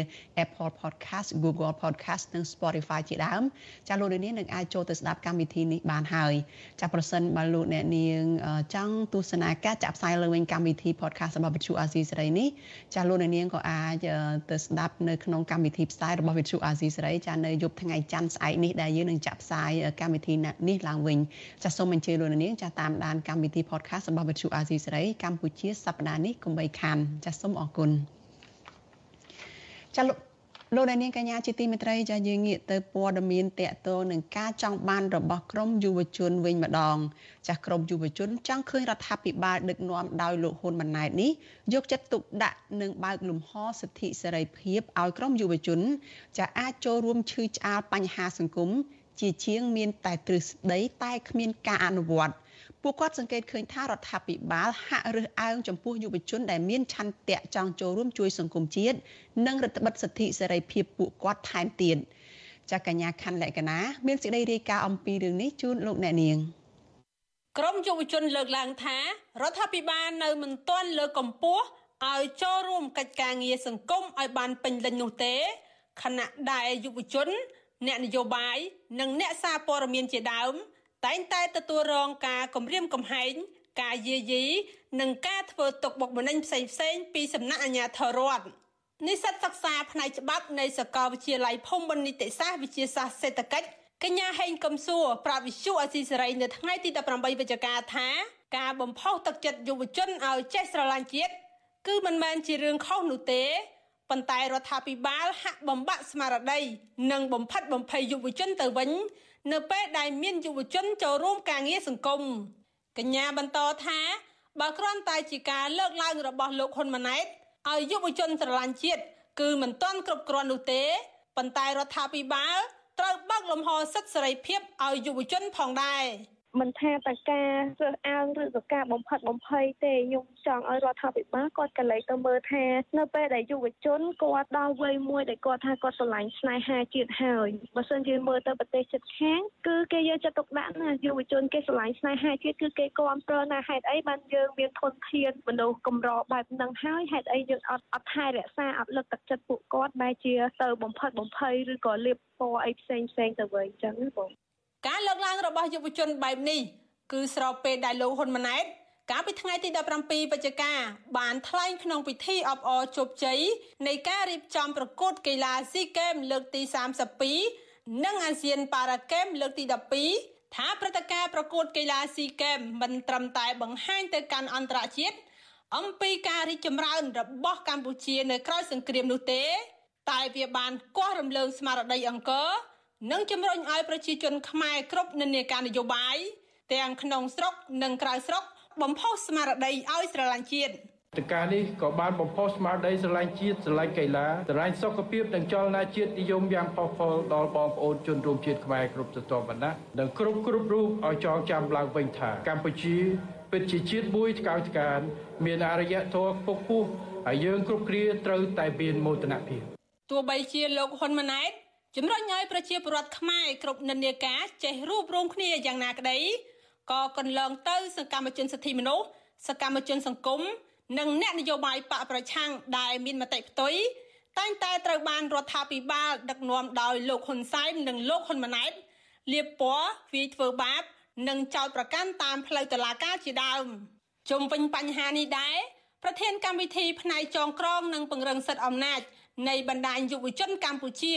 Apple Podcast Google Podcast និង Spotify ជាដើមចាលោកអ្នកនាងនឹងអាចចូលទៅស្ដាប់កម្មវិធីនេះបានហើយចាប្រសិនបើលោកអ្នកនាងចង់ទស្សនាការចាក់ផ្សាយលើវិញកម្មវិធី podcast របស់វិទ្យុអាស៊ីសេរីនេះចាលោកអ្នកនាងក៏អាចទៅស្ដាប់នៅក្នុងកម្មវិធីផ្សាយរបស់វិទ្យុអាស៊ីសេរីចានៅយប់ថ្ងៃច័ន្ទស្អែកនេះដែលយើងនឹងចាក់ផ្សាយកម្មវិធីនេះឡើងវិញចាសូមអញ្ជើញលោកអ្នកនាងចាតាមដានកម្មវិធី podcast របស់វិទ្យុអាស៊ីសេរីកម្ពុជាសប្តាហ៍នេះកុំបីខានចាសូមអរគុណចាលោកលោកនាងកញ្ញាជាទីមេត្រីចាយើងងាកទៅព័ត៌មានតកតងនឹងការចង់បានរបស់ក្រមយុវជនវិញម្ដង ចាស់ក្រមយុវជនចង់ឃើញរដ្ឋាភិបាលដឹកនាំដោយលោកហ៊ុនម៉ាណែតនេះយកចិត្តទុកដាក់និងបើកលំហសិទ្ធិសេរីភាពឲ្យក្រមយុវជន ចាអាចចូលរួមឈឺឆ្អាលបញ្ហាសង្គមជាជាងមានតែទ្រឹស្ដីតែគ្មានការអនុវត្ត ពួកគាត់សង្កេតឃើញថារដ្ឋាភិបាលហាក់រើសអើងចំពោះយុវជនដែលមានឆន្ទៈចង់ចូលរួមជួយសង្គមជាតិនិងរដ្ឋបិទសិទ្ធិសេរីភាពពួកគាត់ថែមទៀតចាកញ្ញាខណ្ឌលក្ខណាមានសេចក្តីរាយការណ៍អំពីរឿងនេះជូនលោកអ្នកនាងក្រមយុវជនលើកឡើងថារដ្ឋាភិបាលនៅមិនទាន់លើកកម្ពស់ឲ្យចូលរួមកិច្ចការងារសង្គមឲ្យបានពេញលេញនោះទេខណៈដែលយុវជន អ្នកនយោបាយនិងអ្នកសារព័ត៌មានជាដើម តែងតែទទួលរងការគំរាមកំហែងការយាយីនិងការធ្វើទុកបុកម្នេញផ្សេងផ្សេងពីសំណាក់អាជ្ញាធររដ្ឋនិស្សិតសិក្សាផ្នែកច្បាប់នៃសាកលវិទ្យាល័យភូមិន្ទនីតិសាស្ត្រវិទ្យាសាស្ត្រសេដ្ឋកិច្ចកញ្ញាហេងកំសួរប្រាវិសុអសីសេរីនៅថ្ងៃទី18វិច្ឆិកាថាការបំផុសទឹកចិត្តយុវជនឲ្យចេះស្រឡាញ់ជាតិគឺមិនមែនជារឿងខុសនោះទេប៉ុន្តែរដ្ឋាភិបាលហាក់បំបាក់ស្មារតីនិងបំផិតបំភ័យយុវជនទៅវិញ នៅពេលដែលមានយុវជនចូលរួមការងារសង្គមកញ្ញាបន្តថាបើគ្រាន់តែជាការលើកឡើងរបស់លោកហ៊ុនម៉ាណែតឲ្យយុវជនស្រឡាញ់ជាតិគឺមិនទាន់គ្រប់គ្រាន់នោះទេប៉ុន្តែរដ្ឋាភិបាលត្រូវបើកលំហសិទ្ធិសេរីភាពឲ្យយុវជនផងដែរ មិនថាតែការរើសអើងឬក៏ការបំផិតបំភ័យទេខ្ញុំចង់ឲ្យរដ្ឋាភិបាលគាត់កលែងទៅមើលថានៅពេលដែលយុវជនគាត់ដល់វ័យមួយដែលគាត់ថាគាត់ស្រឡាញ់ស្នេហាជាតិហើយបើសិនជាមើលទៅប្រទេសជិតខាងគឺគេយកចិត្តទុកដាក់ណាយុវជនគេស្រឡាញ់ស្នេហាជាតិគឺគេគ្រប់គ្រងណាហេតុអីបានយើងមានធនធានមនុស្សកម្របែបហ្នឹងហើយហេតុអីយើងអត់អត់ថែរក្សាអត់លើកទឹកចិត្តពួកគាត់បែរជាទៅបំផិតបំភ័យឬក៏លៀបពណ៌អីផ្សេងផ្សេងទៅវិញអញ្ចឹងណាបង ការលើកឡើងរបស់យុវជនបែបនេះគឺស្របពេលដែលលោកហ៊ុនម៉ាណែតកាលពីថ្ងៃទី17វិច្ឆិកាបានថ្លែងក្នុងពិធីអបអរជោគជ័យនៃការរៀបចំប្រកួតកីឡាស៊ីហ្គេមលើកទី32និងអាស៊ានប៉ារ៉ាហ្គេមលើកទី12ថាព្រឹត្តិការណ៍ប្រកួតកីឡាស៊ីហ្គេមមិនត្រឹមតែបង្ហាញទៅកាន់អន្តរជាតិអំពីការរីកចម្រើនរបស់កម្ពុជានៅក្រោយសង្គ្រាមនោះទេ តែវាបានគាស់រំលើងស្មារតីអង្គរ និងជំរុញឲ្យប្រជាជនខ្មែរគ្រប់និន្នាការនយោបាយទាំងក្នុងស្រុកនិងក្រៅស្រុកបំផុសស្មារតីឲ្យស្រឡាញ់ជាតិតការនេះក៏បានបំផុសស្មារតីស្រឡាញ់ជាតិស្រឡាញ់កីឡាស្រឡាញ់សុខភាពនិងចលនាជាតិនិយមយ៉ាងផុសផុលដល់បងប្អូនជនរួមជាតិខ្មែរគ្រប់ស្រទាប់វណ្ណៈនិងគ្រប់គ្រប់រូបឲ្យចងចាំឡើងវិញថាកម្ពុជាពិតជាជាតិមួយថ្កើងថ្កានមានអរិយធម៌ខ្ពស់ខ្ពស់ហើយយើងគ្រប់គ្នាត្រូវតែមានមោទនភាពទោះបីជាលោកហ៊ុនម៉ាណែត ជំរុញឲ្យប្រជាពលរដ្ឋខ្មែរគ្រប់និន្នាការចេះរួបរวมគ្នាយ៉ាងណាក្តីក៏កន្លងទៅសកម្មជនសិទ្ធិមនុស្សសកម្មជនសង្គមនិងអ្នកនយោបាយបកប្រឆាំងដែលមានមតិផ្ទុយតែងតែត្រូវបានរដ្ឋាភិបាលដឹកនាំដោយលោកហ៊ុនសែននិងលោកហ៊ុនម៉ាណែតលៀបពណ៌វាយធ្វើបាប និងចោទប្រកាន់តាមផ្លូវតុលាការជាដើមជុំវិញបញ្ហានេះដែរប្រធានកម្មវិធីផ្នែកចងក្រងនិងពង្រឹងសិទ្ធិអំណាចនៃបណ្ដាញយុវជនកម្ពុជា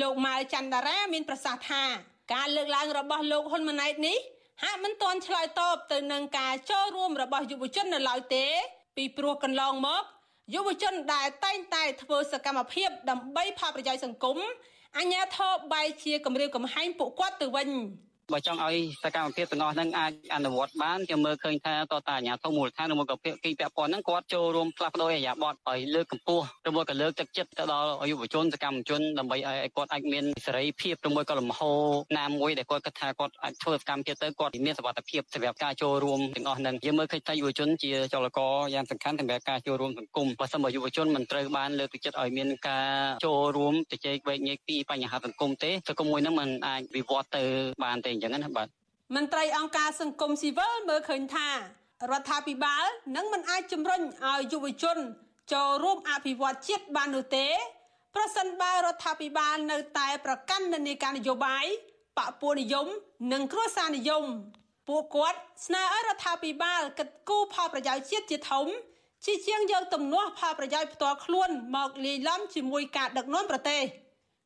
លោកម៉ៅច័ន្ទតារាមានប្រសាសន៍ថាការលើកឡើងរបស់លោកហ៊ុនម៉ាណែតនេះហាក់មិនទាន់ឆ្លើយតបទៅនឹងការចូលរួមរបស់យុវជននៅឡើយទេ ពីព្រោះកន្លងមកយុវជនដែលតែងតែធ្វើសកម្មភាពដើម្បីផលប្រយោជន៍សង្គមអញ្ញាធរបែរជាគម្រាមកំហែងពួកគាត់ទៅវិញ បើចង់ឲ្យសកម្មភាពទាំងអស់ហ្នឹងអាចអនុវត្តបានខ្ញុំមើលឃើញថាតតាអាជ្ញាធរមូលដ្ឋានឬមួយក៏ភាគីពាក់ព័ន្ធហ្នឹងគាត់ចូលរួមផ្លាស់ប្ដូរអាយ៉ាប័តឲ្យលើកកម្ពស់ឬមួយក៏លើកទឹកចិត្តទៅដល់យុវជនសកម្មជនដើម្បីឲ្យគាត់អាចមានសេរីភាពឬមួយក៏លំហណាមួយដែលគាត់គិតថាគាត់អាចធ្វើសកម្មភាពទៅគាត់មានសុវត្ថិភាពសម្រាប់ការចូលរួមទាំងអស់ហ្នឹងយើងមើលឃើញថាយុវជនជាចលករយ៉ាងសំខាន់សម្រាប់ការចូលរួមសង្គមបើសិនបើយុវជនមិនត្រូវបានលើកទឹកចិត្តឲ្យមានការចូលរួមជជែកវែកញែកពីបញ្ហាសង្គមទេសង្គមមួយហ្នឹងมันអាចវិវត្តទៅបានទេអញ្ចឹងណាបាទមន្ត្រីអង្គការសង្គមស៊ីវិលមើលឃើញថារដ្ឋាភិបាលនឹងមិនអាចជំរុញឲ្យយុវជនចូលរួមអភិវឌ្ឍជាតិបាននោះទេប្រសិនបើរដ្ឋាភិបាលនៅតែប្រកាន់និន្នាការនយោបាយបកពួរនិយម និងគ្រួសារនិយមពួកគាត់ស្នើឲ្យរដ្ឋាភិបាលកិត្តគូផលប្រយោជន៍ជាតិជាធំជាជាងយកទំនាស់ផលប្រយោជន៍ផ្ទាល់ខ្លួនមកលាយឡំជាមួយការដឹកនាំប្រទេស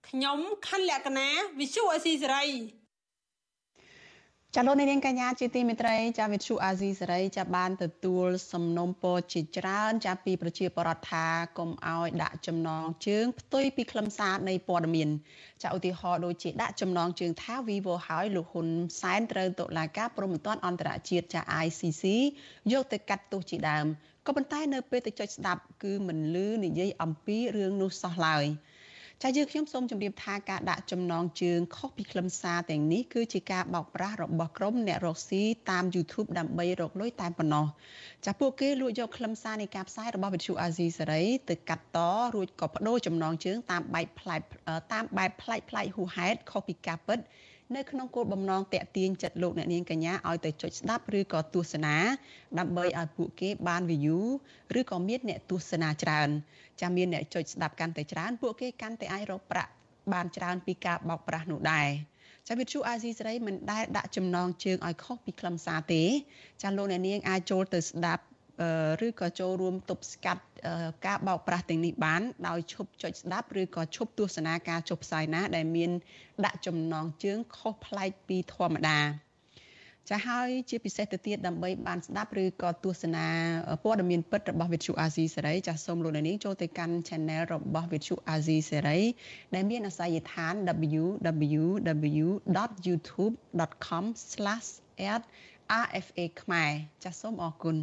ខ្ញុំខណ្ឌលក្ខណាវិសុអេស៊ីសេរី ចាលោកនាងកញ្ញាជាទីមេត្រីចាវិទ្យុអាស៊ីសេរីចាបានទទួលសំណុំពរជាច្រើន ចាពីប្រជាពលរដ្ឋថាកុំឲ្យដាក់ចំណងជើងផ្ទុយពីខ្លឹមសារនៃព័ត៌មានចាឧទាហរណ៍ដូចជាដាក់ចំណងជើងថា Vivo ហើយលោកហ៊ុនសែនត្រូវតុលាការព្រហ្មទណ្ឌអន្តរជាតិចា ICC យកទៅកាត់ទោសជាដើមក៏ប៉ុន្តែនៅពេលទៅចុចស្ដាប់គឺមិនលឺនិយាយអំពីរឿងនោះសោះឡើយ។ ចាយើងខ្ញុំសូមជម្រាបថាការដាក់ចំណងជើងខុសពីខ្លឹមសារទាំងនេះគឺជាការបោកប្រាស់របស់ក្រុមអ្នករកស៊ីតាម YouTube ដើម្បីរកលុយតែប៉ុណ្ណោះចាពួកគេលួចយកខ្លឹមសារនៃការផ្សាយរបស់វិទ្យុអាស៊ីសេរីទៅកាត់តរួចក៏បដូរចំណងជើងតាមបែបផ្លែកតាមបែបផ្លែកផ្លែកហួហេតុខុសពីការពិត នៅក្នុងគោលបំណងតាក់ទាញចិត្តលោកអ្នកនាងកញ្ញាឲ្យទៅចុចស្ដាប់ឬក៏ទស្សនាដើម្បីឲ្យពួកគេបាន view ឬក៏មានអ្នកទស្សនាច្រើនចាំមានអ្នកចុចស្ដាប់កាន់តែច្រើនពួកគេកាន់តែអាចរកប្រាក់បានច្រើនពីការបោកប្រាស់នោះដែរចាវិទ្យុអាស៊ីសេរីមិនដែលដាក់ចំណងជើងឲ្យខុសពីខ្លឹមសារទេចាលោកអ្នកនាងអាចចូលទៅស្ដាប់ ឬក៏ចូលរួមទប់ស្កាត់ការបោកប្រាស់ទាំងនេះបានដោយឈប់ចុចស្ដាប់ឬក៏ឈប់ទស្សនាការចុះផ្សាយណា ដែលមានដាក់ចំណងជើងខុសប្លែកពីធម្មតាចាហើយជាពិសេសទៅទៀតដើម្បីបានស្ដាប់ឬក៏ទស្សនាព័ត៌មានពិតរបស់ Vithu Azizi សេរីចាសសូមលោកនាងចូលទៅកាន់ Channel របស់ Vithu Azizi សេរីដែលមានអាសយដ្ឋាន www.youtube.com/@rfa ខ្មែរចាសសូមអរគុណ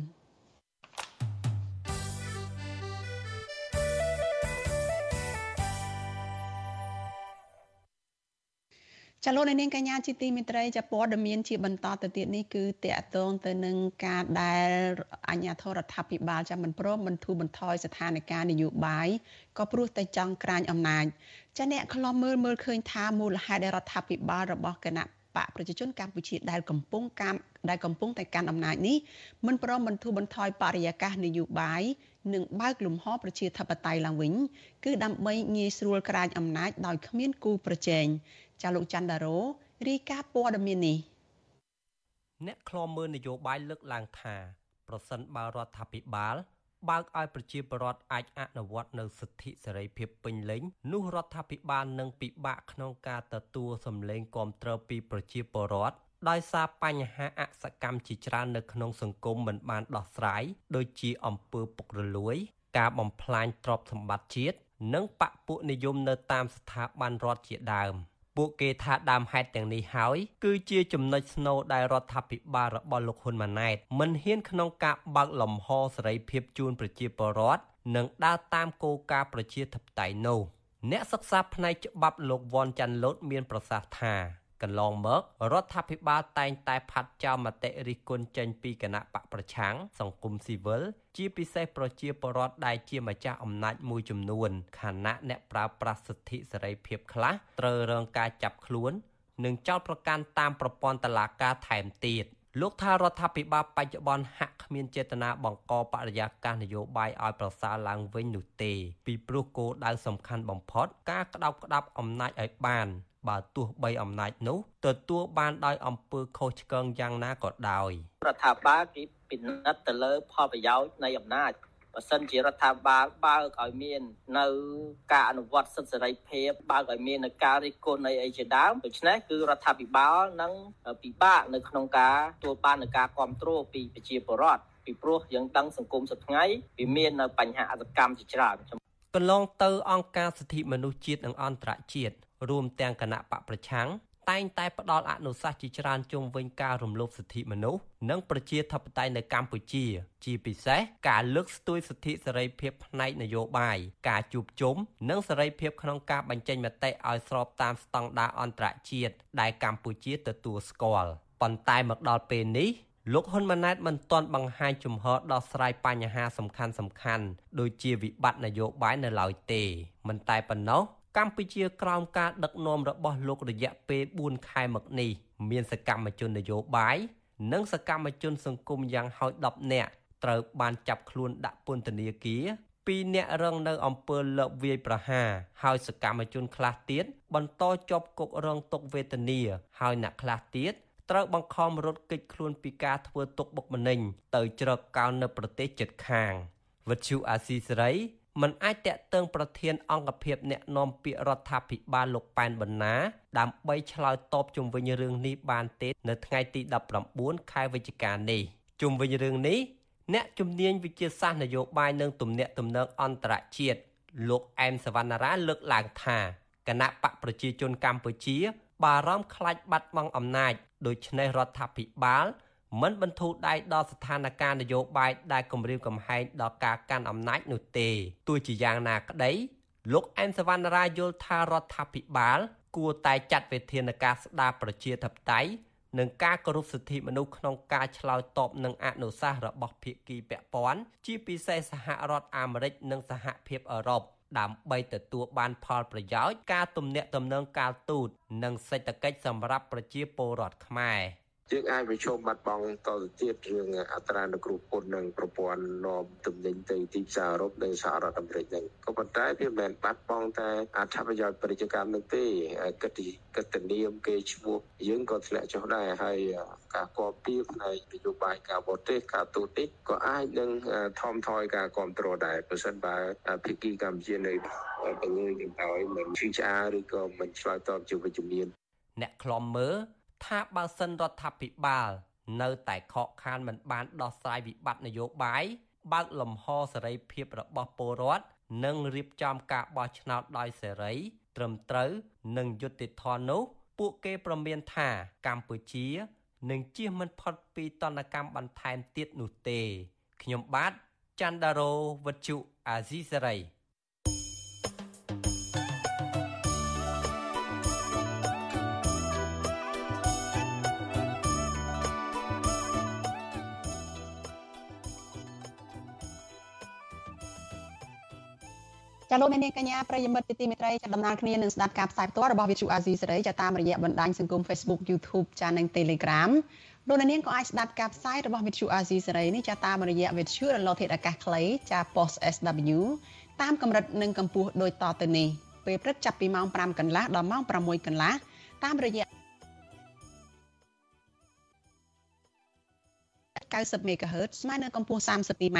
ចលនានាងកញ្ញាជាទីមេត្រីចាព័ត៌មានជាបន្តទៅទៀតនេះគឺតកតងទៅនឹងការដែលអាជ្ញាធររដ្ឋាភិបាលចាំមិនព្រមបន្ធូរបន្ថយស្ថានភាពនយោបាយក៏ព្រោះតែចង់ក្រាញអំណាចចាអ្នកខ្លំមើលមើលឃើញថាមូលហេតុដែលរដ្ឋាភិបាលរបស់គណៈបកប្រជាជនកម្ពុជាដែលកំពុងកាមដែលកំពុងតែកាន់អំណាចនេះមិនព្រមបន្ធូរបន្ថយបរិយាកាសនយោបាយនិងបើកលំហប្រជាធិបតេយ្យឡើងវិញគឺដើម្បីងាយស្រួលក្រាញអំណាចដោយគ្មានគូប្រជែង ចាលោកច័ន្ទដារ៉ូរាយការណ៍ព័ត៌មាននេះអ្នកខ្លមមើលនយោបាយលើកឡើងថាប្រសិនបើរដ្ឋាភិបាលបើកឲ្យប្រជាពលរដ្ឋអាចអនុវត្តនៅសិទ្ធិសេរីភាពពេញលេញនោះរដ្ឋាភិបាលនឹងពិបាកក្នុងការទទួលសម្លេងគាំទ្រពីប្រជាពលរដ្ឋដោយសារបញ្ហាអសកម្មជាច្រើននៅក្នុងសង្គមមិនបានដោះស្រាយដូចជាអំពើពុករលួយ ការបំផ្លាញទ្រព្យសម្បត្តិជាតិនិងបពពួកនិយមនៅតាមស្ថាប័នរដ្ឋជាដើម។ ពួកគេថាដើមហេតុទាំងនេះហើយគឺជាចំណុចស្នូលដែលរដ្ឋាភិបាលរបស់លោកហ៊ុនម៉ាណែតមិនហ៊ានក្នុងការបើកលំហសេរីភាពជូនប្រជាពលរដ្ឋនិងដើរតាមគោលការណ៍ប្រជាធិបតេយ្យនោះអ្នកសិក្សាផ្នែកច្បាប់លោកវ៉ាន់ចាន់លូតមានប្រសាសន៍ថា កន្លងមករដ្ឋាភិបាលតែងតែផាត់ចោលមតិរិះគន់ចេញពីគណៈបកប្រឆាំងសង្គមស៊ីវិលជាពិសេសប្រជាពលរដ្ឋដែលជាម្ចាស់អំណាចមួយចំនួនខណៈអ្នកប្រើប្រាស់សិទ្ធិសេរីភាពខ្លះត្រូវរងការចាប់ខ្លួននិងចោទប្រកាន់តាមប្រព័ន្ធតុលាការថែមទៀតលោកថារដ្ឋាភិបាលបច្ចុប្បន្នហាក់គ្មានចេតនាបង្កបរិយាកាសនយោបាយឲ្យប្រសើរឡើងវិញនោះទេ ពីព្រោះគោលដៅសំខាន់បំផុត ការក្តោបក្តាប់អំណាចឲ្យបាន បើទោះបីអំណាចនោះទទួលបានដោយអំពើខុសឆ្គងយ៉ាងណាក៏ដោយរដ្ឋាភិបាលគេពិនិត្យទៅលើផលប្រយោជន៍នៃអំណាចបើសិនជារដ្ឋាភិបាលបើកឲ្យមាន នៅការអនុវត្តសិទ្ធិសេរីភាពបើកឲ្យមាននៅការរិះគន់នៃអីជាដើមដូច្នេះគឺរដ្ឋាភិបាលនឹងពិបាកនៅក្នុងការទទួលបាននៅការគ្រប់គ្រងពីប្រជាពលរដ្ឋពីព្រោះយើងដឹងសង្គមសប្តាហ៍វាមាននៅបញ្ហាអសកម្មជាច្រើនកន្លងទៅអង្គការសិទ្ធិមនុស្សជាតិនិងអន្តរជាតិ រួមទាំងគណៈបកប្រឆាំងតែងតែផ្ដល់អនុសាសន៍ជាច្រើនជុំវិញការរំលោភសិទ្ធិមនុស្សនិងប្រជាធិបតេយ្យនៅកម្ពុជា ជាពិសេសការលើកស្ទួយសិទ្ធិសេរីភាពផ្នែកនយោបាយការជួបជុំនិងសេរីភាពក្នុងការបញ្ចេញមតិឲ្យស្របតាមស្តង់ដារអន្តរជាតិដែលកម្ពុជាទទួលស្គាល់ប៉ុន្តែមកដល់ពេលនេះលោកហ៊ុនម៉ាណែតមិនទាន់បង្ហាញជំហរដោះស្រាយបញ្ហាសំខាន់សំខាន់ដូចជាវិបត្តិនយោបាយនៅឡើយទេមិនតែប៉ុណ្ណោះ កម្ពុជាក្រោមការដឹកនាំរបស់លោករយៈពេល4ខែមកនេះមានសកម្មជននយោបាយនិងសកម្មជនសង្គមយ៉ាងហោច10នាក់ត្រូវបានចាប់ខ្លួនដាក់ពន្ធនាគារពីរនាក់រងនៅអំពើលបវាយប្រហារហើយសកម្មជនខ្លះទៀតបន្តជាប់គុករងទុក្ខវេទនាហើយអ្នកខ្លះទៀតត្រូវបង្ខំរត់គេចខ្លួនពីការធ្វើទុកបុកម្នេញទៅជ្រកកោននៅប្រទេសជិតខាងវិទ្យុអាស៊ីសេរី មិនអាចតាក់ទងប្រធានអង្គភិបអ្នកណែនាំពាក្យរដ្ឋាភិបាលលោកប៉ែនបណ្ណាដើម្បីឆ្លើយតបជុំវិញរឿងនេះបានទេនៅថ្ងៃទី19ខែវិច្ឆិកានេះជុំវិញរឿងនេះអ្នកជំនាញវិទ្យាសាស្ត្រនយោបាយនិងទំនាក់ទំនងអន្តរជាតិលោកអែមសវណ្ណារាលើកឡើងថាគណៈបកប្រជាជនកម្ពុជា បារម្ភខ្លាចបាត់បង់អំណាចដូច្នេះរដ្ឋាភិបាល មិនបន្ធូរដៃដល់ស្ថានភាពនយោបាយដែលគម្រាមកំហែងដល់ការកាន់អំណាចនោះទេទោះជាយ៉ាងណាក្តីលោកអែមសវណ្ណរាយល់ថារដ្ឋាភិបាល គួរតែចាត់វិធានការស្ដារប្រជាធិបតេយ្យនិងការគោរពសិទ្ធិមនុស្សក្នុងការឆ្លើយតបនឹងអនុសាសន៍របស់ភាគីពាក់ព័ន្ធជាពិសេសសហរដ្ឋអាមេរិកនិងសហភាពអឺរ៉ុបដើម្បីទទួលបានផលប្រយោជន៍ការទំនាក់ទំនងការទូតនិងសេដ្ឋកិច្ចសម្រាប់ប្រជាពលរដ្ឋខ្មែរ។ យើងអាចប្រជុំបាត់បង់តទៅទៀតរឿងអត្រានុគ្រោះពន្ធនិងប្រព័ន្ធនាំទំនិញទៅទីផ្សារអឺរ៉ុបនិងសហរដ្ឋអាមេរិកហ្នឹងក៏ប៉ុន្តែវាមិនមែនបាត់បង់តែអត្ថប្រយោជន៍ពាណិជ្ជកម្មនោះទេកិត្តិកិត្តិនាមគេឈ្មោះយើងក៏ធ្លាក់ចុះដែរហើយការគាំពៀផ្នែកនយោបាយការបរទេសការទូតនេះក៏អាចនឹងថមថយការគ្រប់គ្រងដែរប្រសិនបើភាគីកម្ពុជានៅបង្ងើយនឹងឲ្យមិនឈឺឆ្អាលឬក៏មិនឆ្លើយតបជាវិជ្ជមានអ្នកខ្លំមើល ថាបើសិនរដ្ឋាភិបាល នៅតែខកខានមិនបានដោះស្រាយវិបត្តិនយោបាយបើកលំហសេរីភាពរបស់ពលរដ្ឋនិងរៀបចំការបោះឆ្នោតដោយសេរី ត្រឹមត្រូវនិងយុត្តិធម៌នោះ ពួកគេប្រមានថាកម្ពុជានឹងជៀសមិនផុតពីតនកម្មបន្ថែមទៀតនោះទេ ខ្ញុំបាទច័ន្ទដារោវុទ្ធុអាស៊ីសេរី ចាលោកអ្នកនាងកញ្ញាប្រិយមិត្តជាទីមេត្រីចាដំណើរគ្នានឹងស្ដាប់ការផ្សាយផ្ទាល់របស់ Vithu Azizi សេរីចាតាមរយៈបណ្ដាញសង្គម Facebook YouTube ចានិង Telegram លោកអ្នកនាងក៏អាចស្ដាប់ការផ្សាយរបស់ Vithu Azizi សេរីនេះចាតាមរយៈ Vithu រលកធាតុអាកាសខ្លីចា Post SW តាមកម្រិតនិងកម្ពស់ដូចតទៅនេះពេលព្រឹកចាប់ពីម៉ោង5កន្លះដល់ម៉ោង6កន្លះតាមរយៈ90 MHz ស្មើនឹងកម្ពស់ 32m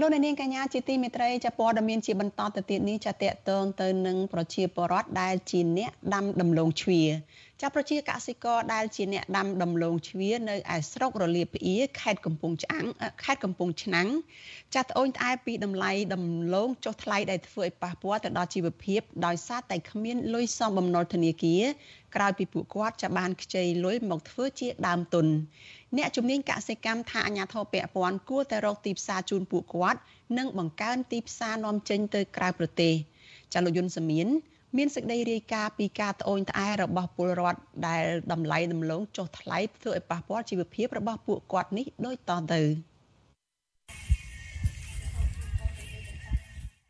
លោកនាងកញ្ញាជាទីមេត្រីចាព័ត៌មានជាបន្តទៅទៀតនេះចាតកតងទៅនឹងប្រជាពលរដ្ឋដែលជាអ្នកដាំដំឡូងជ្វា ចាប្រជាកសិករដែលជាអ្នកដាំដំឡូងជ្វានៅឯស្រុករលាភៀខេត្តកំពង់ឆ្អាំងខេត្តកំពង់ឆ្នាំងចាត្អូញត្អែពីតម្លៃដំឡូងចុះថ្លៃដែលធ្វើឲ្យប៉ះពាល់ទៅដល់ជីវភាពដោយសារតែគ្មានលុយសមបំណុលធនាគារក្រោយពីពួកគាត់ចាបានខ្ចីលុយមកធ្វើជាដើមទុនអ្នកជំនាញកសិកម្មថាអាញាធរពពាន់គួរតែរកទីផ្សារជូនពួកគាត់និងបង្កើនទីផ្សារនាំចេញទៅក្រៅប្រទេសចាលោកយុនសមៀន មានសេចក្តីរាយការណ៍ពីការត្អូញត្អែរបស់ពលរដ្ឋដែលតម្លៃដំឡូងចុះថ្លៃធ្វើឲ្យប៉ះពាល់ជីវភាពរបស់ពួកគាត់នេះដូចតទៅ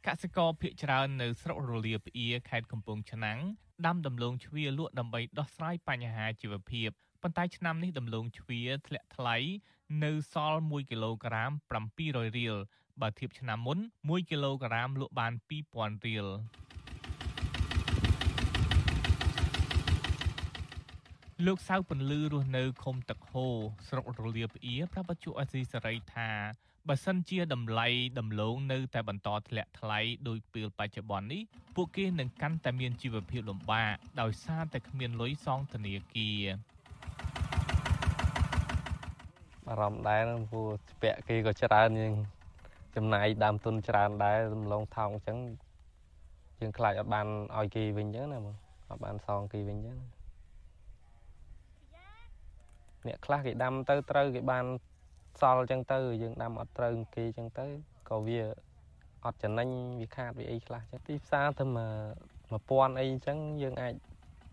កសិករភៀកច្រើននៅស្រុករលាផ្អៀខេត្តកំពង់ឆ្នាំងដាំដំឡូងជ្វាលក់ដើម្បីដោះស្រាយបញ្ហាជីវភាពប៉ុន្តែឆ្នាំនេះដំឡូងជ្វាធ្លាក់ថ្លៃនៅសល់1គីឡូក្រាម700រៀលបើធៀបឆ្នាំមុន1គីឡូក្រាមលក់បាន2000រៀល លោកសៅពន្លឺរស់នៅឃុំទឹកហូស្រុករលាផ្អៀប្រាប់បច្ចុប្បន្នអសីសេរីថាបើសិនជាតម្លៃដំឡូងនៅតែបន្តធ្លាក់ថ្លៃដោយពេលបច្ចុប្បន្ននេះពួកគេនឹងកាន់តែមានជីវភាពលំបាកដោយសារតែគ្មានលុយសងធនាគារអារម្មណ៍ដែរព្រោះស្ពាក់គេក៏ច្រើនយើងចំណាយដើមទុនច្រើនដែរដំឡូងថោកអញ្ចឹងយើងខ្លាចអត់បានឲ្យគេវិញអញ្ចឹងណាបងអត់បានសងគេវិញអញ្ចឹង អ្នកខ្លះគេដាំទៅត្រូវគេបានសល់អញ្ចឹងទៅយើងដាំអត់ត្រូវគេអញ្ចឹងទៅក៏វាអត់ចំណេញវាខាតវាអីខ្លះអញ្ចឹងទីផ្សារទៅមក1000អីអញ្ចឹងយើងអាច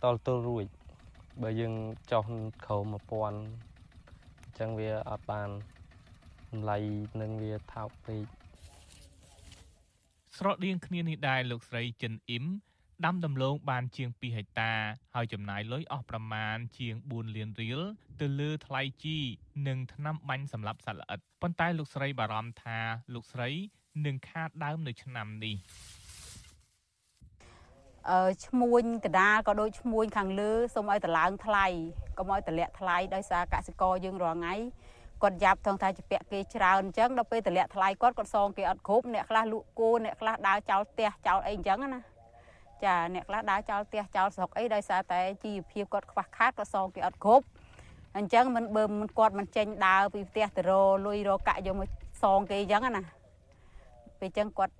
តល់ទល់រួចបើយើងចុះក្រោម1000អញ្ចឹងវាអត់បានតម្លៃនឹងវាថោកពេកស្រដៀងគ្នានេះដែរលោកស្រីចិនអ៊ីម ដាំដំឡូងបានជាង2ហិកតា ហើយចំណាយលុយអស់ប្រមាណជាង4លានរៀលទៅលើថ្លៃជីនិងថ្នាំបាញ់សម្លាប់សត្វល្អិតប៉ុន្តែលោកស្រីបារម្ភថាលោកស្រីនឹងខាតដើមនៅឆ្នាំនេះអឺឈ្មួញកដាលក៏ដូចឈ្មួញខាងលើសូមឲ្យតឡើងថ្លៃកុំឲ្យតម្លាក់ថ្លៃដោយសារកសិករយើងរាល់ថ្ងៃគាត់យ៉ាប់ថងថាជាពាក់គេច្រើនអញ្ចឹងដល់ពេលតម្លាក់ថ្លៃគាត់គាត់សងគេអត់គ្រប់អ្នកខ្លះលក់គោអ្នកខ្លះដើរចោលផ្ទះចោលអីអញ្ចឹងណា ចាអ្នកខ្លះដើរចោលផ្ទះចោលស្រុកអីដោយសារតែជីវភាពគាត់ខ្វះខាតគាត់សងគេអត់គ្រប់អញ្ចឹងមិនបើមិនគាត់មិនចេញដើរពីផ្ទះទៅរលុយរកាក់យកមកសងគេអញ្ចឹងណាពេលអញ្ចឹងគាត់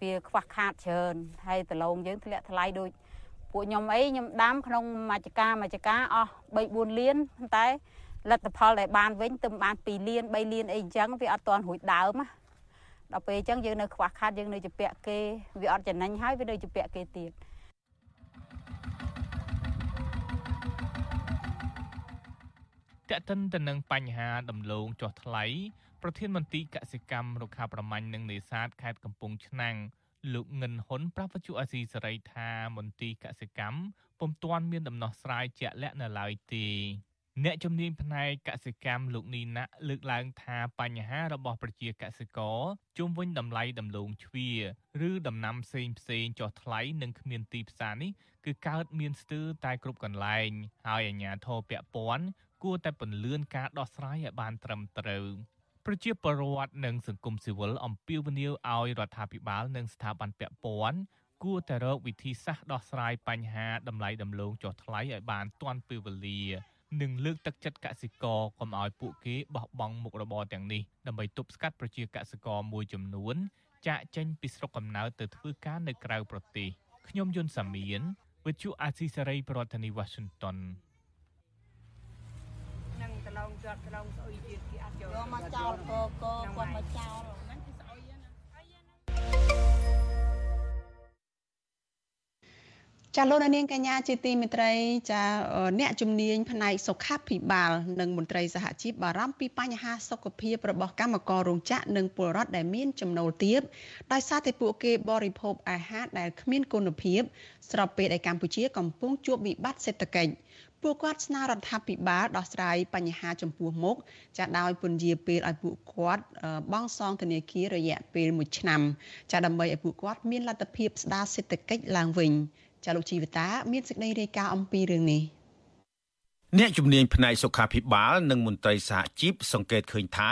វាខ្វះខាតច្រើនហើយដលងយើងធ្លាក់ថ្លៃដូចពួកខ្ញុំអីខ្ញុំដាំក្នុងមួយចកាមួយចកាអស់3 4លានតែលទ្ធផលដែលបានវិញទៅបាន2លាន3លានអីអញ្ចឹងវាអត់ទាន់រួចដើមណា ដល់ពេលអញ្ចឹងយើងនៅខ្វះខាតយើងនៅជាពាក់គេវាអត់ចំណេញហើយវានៅជាពាក់គេទៀតតកតិនទៅនឹងបញ្ហាដំឡូងចុះថ្លៃប្រធានមន្ត្រីកសិកម្មរុក្ខាប្រមាញ់និងនេសាទខេត្តកំពង់ឆ្នាំងលោកងិនហ៊ុនប្រាប់វិទ្យុអាស៊ីសេរីថាមន្ទីរកសិកម្មពុំទាន់មានដំណោះស្រាយជាក់លាក់នៅឡើយទេ អ្នកជំនាញផ្នែកកសិកម្មលោកនីណាក់លើកឡើងថាបញ្ហារបស់ប្រជាកសិករជុំវិញតម្លៃដំឡូងជ្វាឬដំណាំផ្សេងផ្សេងចុះថ្លៃនិងគ្មានទីផ្សារនេះគឺកើតមានស្ទើរតែគ្រប់កន្លែង ហើយអាជ្ញាធរពាក់ព័ន្ធគួរតែពន្លឿនការដោះស្រាយឲ្យបានត្រឹមត្រូវប្រជាពលរដ្ឋនិងសង្គមស៊ីវិលអំពាវនាវឲ្យរដ្ឋាភិបាលនិងស្ថាប័នពាក់ព័ន្ធគួរតែរកវិធីសាស្ត្រដោះស្រាយបញ្ហាតម្លៃដំឡូងចុះថ្លៃឲ្យបានទាន់ពេលវេលា និងលើកទឹកចិត្តកសិករកុំឲ្យពួកគេបោះបង់មុខរបរទាំងនេះដើម្បីទប់ស្កាត់ប្រជាកសិករមួយចំនួន ចាកចេញពីស្រុកកំណើតទៅធ្វើការនៅក្រៅប្រទេសខ្ញុំយុនសាមៀនវិទ្យុអាស៊ីសេរីប្រធានាធិបតី Washington នឹងតឡងជាប់តឡងស្អុយទៀតគេអត់យកមកចោលកកគាត់មកចោល ចាលោកនាងកញ្ញាជាទីមេត្រីចាអ្នកជំនាញផ្នែកសុខាភិបាល និងមន្ត្រីសហជីពបារម្ភពីបញ្ហាសុខភាពរបស់កម្មកររោងចក្រនិងពលរដ្ឋដែលមានចំណូលទាបដោយសារតែពួកគេបរិភោគអាហារដែលគ្មានគុណភាព ស្របពេលដែលកម្ពុជាកំពុងជួបវិបត្តិសេដ្ឋកិច្ចពួកគាត់ស្នើរដ្ឋាភិបាលដោះស្រាយបញ្ហាចំពោះមុខចាដោយពន្យាពេលឲ្យពួកគាត់បង់សងធនាគាររយៈពេល1ឆ្នាំចាដើម្បីឲ្យពួកគាត់មានលទ្ធភាពស្ដារសេដ្ឋកិច្ចឡើងវិញ ចាលោកជីវតា មានសេចក្តីរាយការណ៍អំពីរឿងនេះអ្នកជំនាញផ្នែកសុខាភិបាល និងមន្ត្រីសហជីពសង្កេតឃើញថា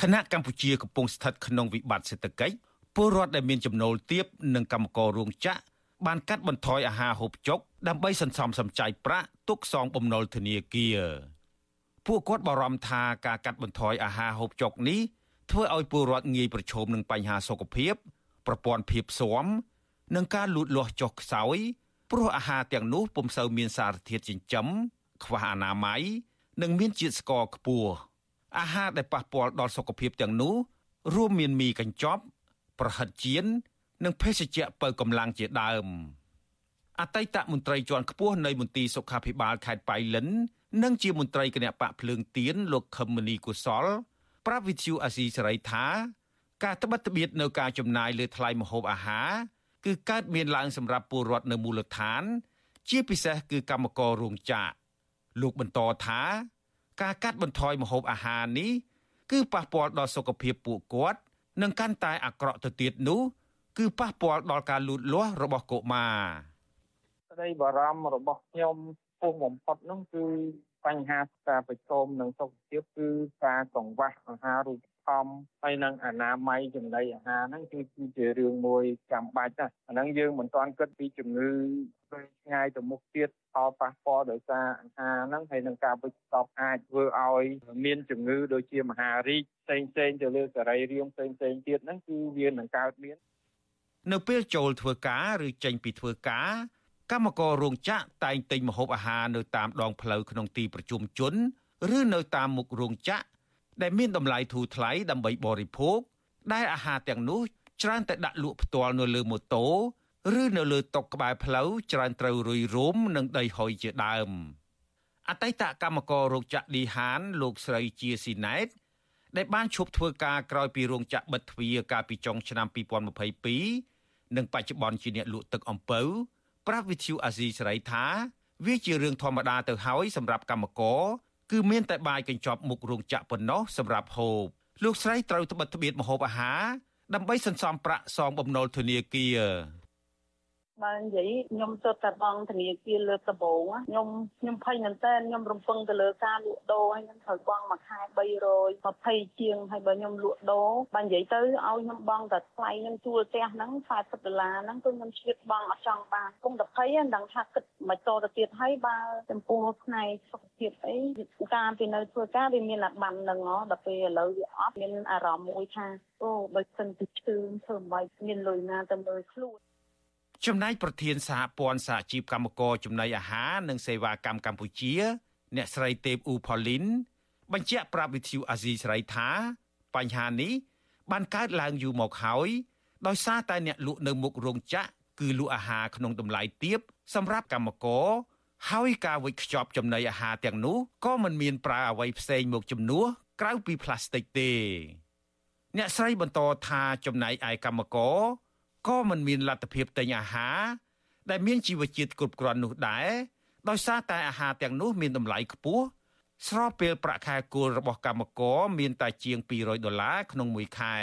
គណៈកម្ពុជាកំពុងស្ថិតក្នុងវិបត្តិសេដ្ឋកិច្ចពលរដ្ឋដែលមានចំណូលទាបនិងកម្មកររោងចក្របានកាត់បន្ថយអាហារហូបចុកដើម្បីសន្សំសំចៃប្រាក់ទុកសងបំណុលធនាគារពួកគាត់បារម្ភថាការកាត់បន្ថយអាហារហូបចុកនេះធ្វើឲ្យពលរដ្ឋងាយប្រឈមនឹងបញ្ហាសុខភាព ប្រព័ន្ធភាពស៊ាំ និងការលូតលាស់ចុះខ្សោយព្រោះអាហារទាំងនោះពុំសូវមានសារធាតុចិញ្ចឹមខ្វះអនាម័យនិងមានជាតិស្ករខ្ពស់អាហារដែលប៉ះពាល់ដល់សុខភាពទាំងនោះរួមមានមីកញ្ចប់ ប្រហិតចៀននិងភេសជ្ជៈបើកម្លាំងជាដើមអតីតមន្ត្រីជាន់ខ្ពស់នៃមន្ទីរសុខាភិបាលខេត្តបៃលិន និងជាមន្ត្រីគណៈបកភ្លើងទៀនលោកខឹមមនីកុសល ប្រាប់វិទ្យុអាស៊ីសេរីថា ការត្បិតត្បៀតនៅការចំណាយលើថ្លៃម្ហូបអាហារ គឺកើតមានឡើងសម្រាប់ពលរដ្ឋនៅមូលដ្ឋាន ជាពិសេសគឺកម្មកររោងចក្រលោកបន្តថា ការកាត់បន្ថយម្ហូបអាហារនេះគឺប៉ះពាល់ដល់សុខភាពពួកគាត់និងកាន់តែអាក្រក់ទៅទៀតនោះ គឺប៉ះពាល់ដល់ការលូតលាស់របស់កុមារក្តីបារម្ភរបស់ខ្ញុំពោះបំផុតនោះគឺបញ្ហាការប្រឈមនឹងសុខភាពគឺការកង្វះអាហារូប ត្ថម្ភហើយនិងអនាម័យចំណីអាហារហ្នឹងគឺគឺជារឿងមួយចាំបាច់ណាស់អាហ្នឹងយើងមិនទាន់គិតពីជំងឺផ្សេងឆ្ងាយទៅមុខទៀតផលប៉ះពាល់ដោយសារអាហារហ្នឹងហើយនឹងការវិចស្តប់អាចធ្វើឲ្យមានជំងឺដូចជាមហារីកផ្សេងផ្សេងទៅលើសរីរាង្គផ្សេងផ្សេងទៀតហ្នឹងគឺវានឹងកើតមាននៅពេលចូលធ្វើការឬចេញពីធ្វើការកម្មកររោងចក្រតែងទិញម្ហូបអាហារនៅតាមដងផ្លូវក្នុងទីប្រជុំជន ឬនៅតាមមុខរោងចក្រ ដែលមានតម្លៃធូរថ្លៃដើម្បីបរិភោគដែលអាហារទាំងនោះច្រើនតែដាក់លក់ផ្ទាល់នៅលើម៉ូតូឬនៅលើតុក្បែរផ្លូវច្រើនត្រូវរុយរោមនិងដីហុយជាដើមអតីតកម្មកររោងចក្រឌីហាន លោកស្រីជាស៊ីណែតដែលបានឈប់ធ្វើការក្រោយពីរោងចក្របិទទ្វារកាលពីចុងឆ្នាំ2022និងបច្ចុប្បន្នជាអ្នកលក់ទឹកអំពៅប្រាប់វិទ្យុអាស៊ីសេរីថា វាជារឿងធម្មតាទៅហើយសម្រាប់កម្មករ គឺមានតែបាយកញ្ចប់មុខរោងចក្រប៉ុណ្ណោះសម្រាប់ហូបលោកស្រីត្រូវត្បិតត្បៀតម្ហូបអាហារដើម្បីសន្សំប្រាក់សងបំណុលធនាគារ បើនិយាយខ្ញុំទៅតែបងធនាគារលើកដំបូងខ្ញុំខ្ញុំភ័យមែនតើខ្ញុំរំពឹងទៅលើការលក់ដូរហើយខ្ញុំត្រូវបងមួយខែ320ជាងហើយបើខ្ញុំលក់ដូរបើនិយាយទៅឲ្យខ្ញុំបងតែថ្លៃខ្ញុំជួលផ្ទះហ្នឹង40ដុល្លារហ្នឹងគឺខ្ញុំឈៀតបងអត់ចង់បានគុំតែភ័យមិនដឹងថាគិតមិនតទៅទៀតហើយបើចំពោះផ្នែកសុខភាពអីការពីនៅធ្វើការវាមានអាបានហ្នឹងហ៎ដល់ពេលឥឡូវវាអត់មានអារម្មណ៍មួយថាអូបើសិនទៅឈឺធ្វើមិនមានលុយណាទៅមើលខ្លួន ចំណែកប្រធានសហព័ន្ធសហជីពកម្មករចំណីអាហារនិងសេវាកម្មកម្ពុជា អ្នកស្រីទេពអ៊ូផូលីនបញ្ជាក់ប្រាប់វិទ្យុអាស៊ីសេរីថា បញ្ហានេះបានកើតឡើងយូរមកហើយដោយសារតែអ្នកលក់នៅមុខរោងចក្រគឺលក់អាហារក្នុងតម្លៃទាបសម្រាប់កម្មករហើយការវេចខ្ចប់ចំណីអាហារទាំងនោះក៏មិនមានប្រើអ្វីផ្សេងមកជំនួសក្រៅពីផ្លាស្ទិកទេ អ្នកស្រីបន្តថាចំណែកឯកម្មករ ក៏មិនមានលទ្ធភាពទិញអាហារដែលមានជីវជាតិគ្រប់គ្រាន់នោះដែរដោយសារតែអាហារទាំងនោះមានតម្លៃខ្ពស់ស្របពេលប្រាក់ខែគោលរបស់កម្មករមានតែជាង200ដុល្លារក្នុងមួយខែ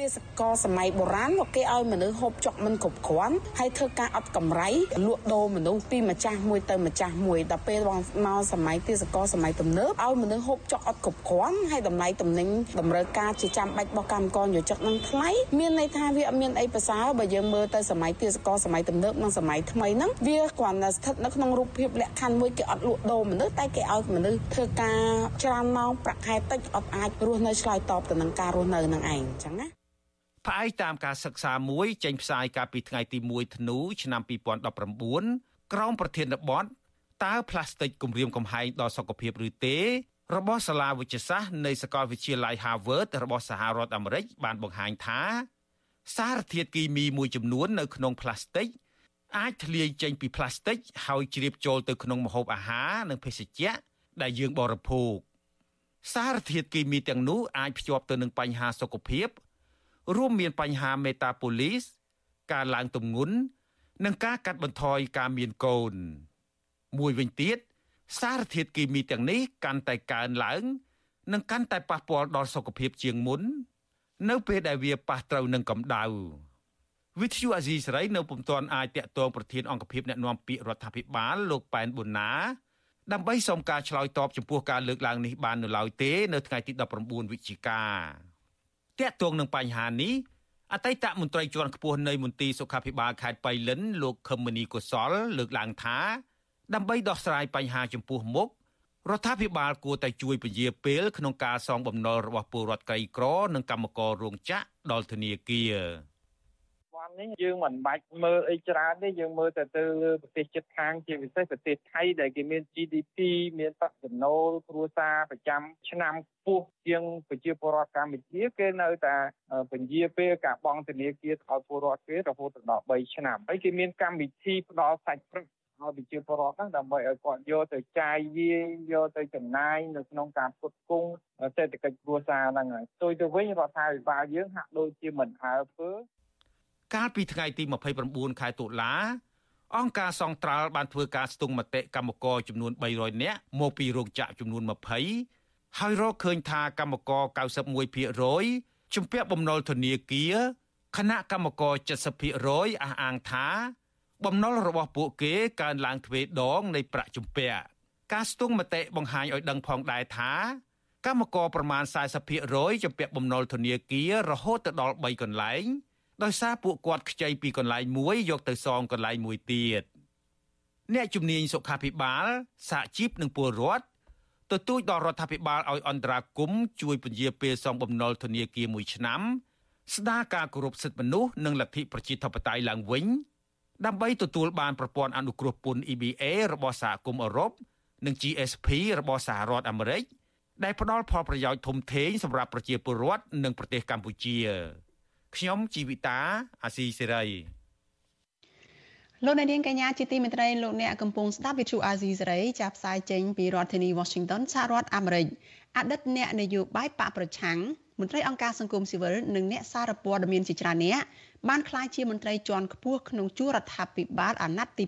ទេសកលសម័យបុរាណមកគេឲ្យមនុស្សហូបចុកមិនគ្រប់គ្រាន់ហើយធ្វើការអត់កម្រៃលក់ដូរមនុស្សពីម្ចាស់មួយទៅម្ចាស់មួយដល់ពេលមកសម័យទេសកលសម័យទំនើបឲ្យមនុស្សហូបចុកអត់គ្រប់គ្រាន់ហើយតម្លៃទំនិញតម្រូវការជាចាំបាច់របស់កម្មករយោជិកនឹងថ្លៃមានន័យថាវាអត់មានអីប្រសើរបើយើងមើលទៅសម័យទេសកលសម័យទំនើបនិងសម័យថ្មីហ្នឹងវាគ្រាន់តែស្ថិតនៅក្នុងរូបភាពលក្ខខណ្ឌមួយគេអត់លក់ដូរមនុស្សតែគេឲ្យមនុស្សធ្វើការច្រើនម៉ោងប្រាក់ខែតិចអត់អាចរស់នៅឆ្លើយតបទៅនឹងការរស់នៅនឹងឯងអញ្ចឹងណា ផ្អែកតាមការសិក្សាមួយចេញផ្សាយកាលពីថ្ងៃទី1ធ្នូឆ្នាំ2019ក្រោមប្រធានបទតើផ្លាស្ទិកគំរាមកំហែងដល់សុខភាពឬទេ របស់សាលាវិទ្យាសាស្ត្រនៃសាកលវិទ្យាល័យ Harvard របស់សហរដ្ឋអាមេរិកបានបង្ហាញថា សារធាតុគីមីមួយចំនួននៅក្នុងផ្លាស្ទិកអាចធ្លាយចេញពីផ្លាស្ទិកហើយជ្រាបចូលទៅក្នុងម្ហូបអាហារនិងភេសជ្ជៈដែលយើងបរិភោគសារធាតុគីមីទាំងនោះអាចភ្ជាប់ទៅនឹងបញ្ហាសុខភាព រួមមានបញ្ហាមេតាបូលីសការឡើងទម្ងន់និងការកាត់បន្ថយការមានកូន មួយវិញទៀតសារធាតុគីមីទាំងនេះកាន់តែកើនឡើង និងកាន់តែប៉ះពាល់ដល់សុខភាពជាងមុន នៅពេលដែលវាប៉ះត្រូវនឹងកម្ដៅវិទ្យុអាស៊ីសេរីនៅពុំទាន់អាចតាក់ទងប្រធានអង្គភិបអ្នកណែនាំពាក្យរដ្ឋាភិបាលលោកប៉ែនប៊ុនណាដើម្បីសុំការឆ្លើយតបចំពោះការលើកឡើងនេះបាននៅឡើយទេ នៅថ្ងៃទី19វិច្ឆិកា តាក់ទងនឹងបញ្ហានេះអតីតមន្ត្រីជាន់ខ្ពស់នៃមន្ទីរសុខាភិបាលខេត្តបៃលិនលោកខឹមមនីកុសល លើកឡើងថាដើម្បីដោះស្រាយបញ្ហាចំពោះមុខរដ្ឋាភិបាលគួរតែជួយពន្យាពេលក្នុងការសងបំណុលរបស់ពលរដ្ឋក្រីក្រនិងកម្មកររោងចក្រដល់ធនាគារ ន់នេះយើងមិនបាច់មើលអីច្រើនទេយើងមើលតែទៅលើប្រទេសជិតខាងជាពិសេសប្រទេសថៃដែលគេមាន GDP មានប្រាក់ចំណូលគ្រួសារប្រចាំឆ្នាំខ្ពស់ជាងប្រជាពលរដ្ឋកម្ពុជាគេនៅតែពន្យាពេលការបង់ធនាគារឲ្យពលរដ្ឋគេរហូតដល់3ឆ្នាំហើយគេមានកម្មវិធីផ្ដល់សាច់ព្រឹកឲ្យប្រជាពលរដ្ឋហ្នឹងដើម្បីឲ្យគាត់យកទៅចាយវាយយកទៅចំណាយនៅក្នុងការផ្គត់ផ្គង់សេដ្ឋកិច្ចគ្រួសារហ្នឹងហើយផ្ទុយទៅវិញរដ្ឋាភិបាលយើងហាក់ដូចជាមិនអើពើ កាលពីថ្ងៃទី29ខែតុលាអង្គការសង្ត្រាល់បានធ្វើការស្ទង់មតិកម្មករចំនួន300នាក់មកពីរោងចក្រចំនួន20ហើយរកឃើញថាកម្មករ91%ជំពាក់បំណុលធនាគារគណៈកម្មករ70%អះអាងថា បំណុលរបស់ពួកគេកើនឡើងទ្វេដងនៃប្រាក់ជំពាក់ការស្ទង់មតិបង្ហាញឲ្យដឹងផងដែរថាកម្មករប្រមាណ40%ជំពាក់បំណុលធនាគាររហូតទៅដល់3កន្លែង ដោយសារពួកគាត់ខ្ចីពីកន្លែងមួយយកទៅសងកន្លែងមួយទៀតអ្នកជំនាញសុខាភិបាលសហជីពនិងពលរដ្ឋទទូចដល់រដ្ឋាភិបាលឲ្យអន្តរាគមជួយពន្យាពេលសងបំណុលធនាគារមួយឆ្នាំ ស្ដារការគោរពសិទ្ធិមនុស្សនិងលទ្ធិប្រជាធិបតេយ្យឡើងវិញដើម្បីទទួលបានប្រព័ន្ធអនុគ្រោះពន្ធ EBA របស់សហគមន៍អឺរ៉ុបនិង GSP របស់សហរដ្ឋអាមេរិកដែលផ្ដល់ផលប្រយោជន៍ធំធេងសម្រាប់ប្រជាពលរដ្ឋនិងប្រទេសកម្ពុជា ខ្ញុំជីវិតាអាស៊ីសេរីលោកអ្នកនាងកញ្ញាជាទីមេត្រីលោកអ្នកកំពុងស្ដាប់វិទ្យុអាស៊ីសេរីចាប់ផ្សាយចេញពីរដ្ឋធានី Washington សហរដ្ឋអាមេរិកអតីតអ្នកនយោបាយបកប្រឆាំងមន្ត្រីអង្គការសង្គមស៊ីវិលនិងអ្នកសារព័ត៌មានជាច្រើនអ្នកបានក្លាយជាមន្ត្រីជាន់ខ្ពស់ក្នុងជួររដ្ឋាភិបាលអាណត្តិទី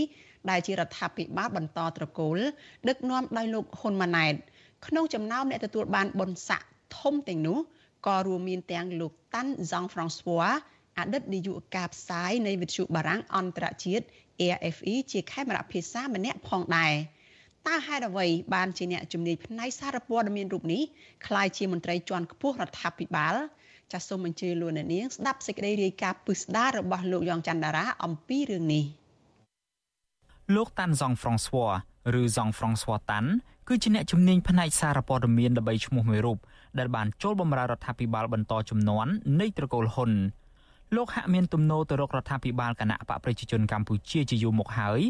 7ដែលជារដ្ឋាភិបាលបន្តត្រកូលដឹកនាំដោយលោកហ៊ុនម៉ាណែតក្នុងចំណោមអ្នកទទួលបានបុណ្យស័ក្តិធំទាំងនោះ ក៏រួមមានទាំងលោកតាន់ហ្សង់ហ្វ្រង់ស្វ័រអតីតនាយកការផ្សាយនៃវិទ្យុបារាំងអន្តរជាតិ AFE ជាខេមរៈភាសាម្នាក់ផងដែរតើហេតុអ្វីបានជាអ្នកជំនាញផ្នែកសារព័ត៌មានរូបនេះក្លាយជាមន្ត្រីជាន់ខ្ពស់រដ្ឋាភិបាលចាសសូមអញ្ជើញលោកអ្នកនាងស្ដាប់សេចក្តីរាយការណ៍ពិស្ដាររបស់លោកយ៉ងច័ន្ទដារាអំពីរឿងនេះលោកតាន់ហ្សង់ហ្វ្រង់ស្វ័រឬហ្សង់ហ្វ្រង់ស្វ័រតាន់គឺជាអ្នកជំនាញផ្នែកសារព័ត៌មានដើម្បីឈ្មោះមួយរូប ដែលបានចូលបម្រើរដ្ឋាភិបាលបន្តចំនួននៃត្រកូលហ៊ុនលោកហាក់មានទំនោរទៅរករដ្ឋាភិបាលគណៈបកប្រជាជនកម្ពុជាជាយូរមកហើយ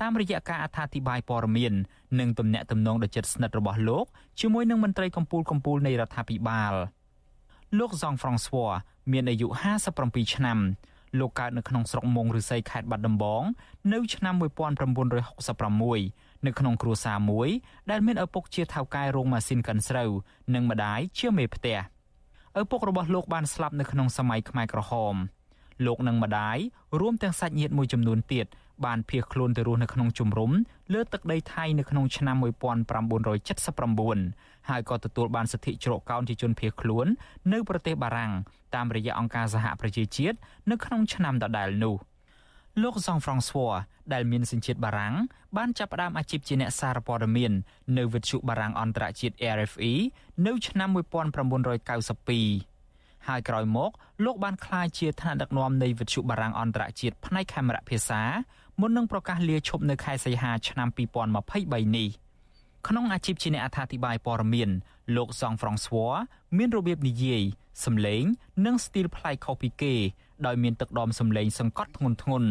តាមរយៈការអត្ថាធិប្បាយព័ត៌មាននិងទំនាក់ទំនងដ៏ជិតស្និទ្ធរបស់លោកជាមួយនឹងមន្ត្រីកម្ពុជាកម្ពុជានៃរដ្ឋាភិបាលលោកហ្សង់ហ្វ្រង់ស្វ័រមានអាយុ57ឆ្នាំលោកកើតនៅក្នុងស្រុកមុងឫស្សីខេត្តបាត់ដំបងនៅឆ្នាំ1966 នៅក្នុងគ្រួសារមួយដែលមានឪពុកជាថៅកែរោងម៉ាស៊ីនកិនស្រូវនិងម្ដាយជាមេផ្ទះឪពុករបស់លោកបានស្លាប់នៅក្នុងសម័យខ្មែរក្រហមលោកនិងម្ដាយរួមទាំងសាច់ញាតិមួយចំនួនទៀតបានភៀសខ្លួនទៅរស់នៅក្នុងជំរំលើទឹកដីថៃនៅក្នុងឆ្នាំ1979ហើយក៏ទទួលបានសិទ្ធិជ្រកកោនជាជនភៀសខ្លួននៅប្រទេសបារាំងតាមរយៈអង្គការសហប្រជាជាតិនៅក្នុងឆ្នាំដដែលនោះ លោកសង់ហ្វ្រង់ស្វ័រដែលមានសញ្ជាតិបារាំងបានចាប់ផ្ដើមអាជីពជាអ្នកសារព័ត៌មាននៅវិទ្យុបារាំងអន្តរជាតិ RFE នៅឆ្នាំ1992ហើយក្រោយមកលោកបានក្លាយជាថ្នាក់ដឹកនាំនៃវិទ្យុបារាំងអន្តរជាតិផ្នែកខេមរៈភាសាមុននឹងប្រកាសលាឈប់នៅខែសីហាឆ្នាំ2023នេះ ក្នុងអាជីពជាអ្នកអត្ថាធិប្បាយព័ត៌មានលោកសង់ហ្វ្រង់ស្វ័រមានរបៀបនិយាយសម្លេងនិងស្ទីលប្លែកខុសពីគេដោយមានទឹកដមសម្លេងសង្កត់ធ្ងន់ធ្ងរ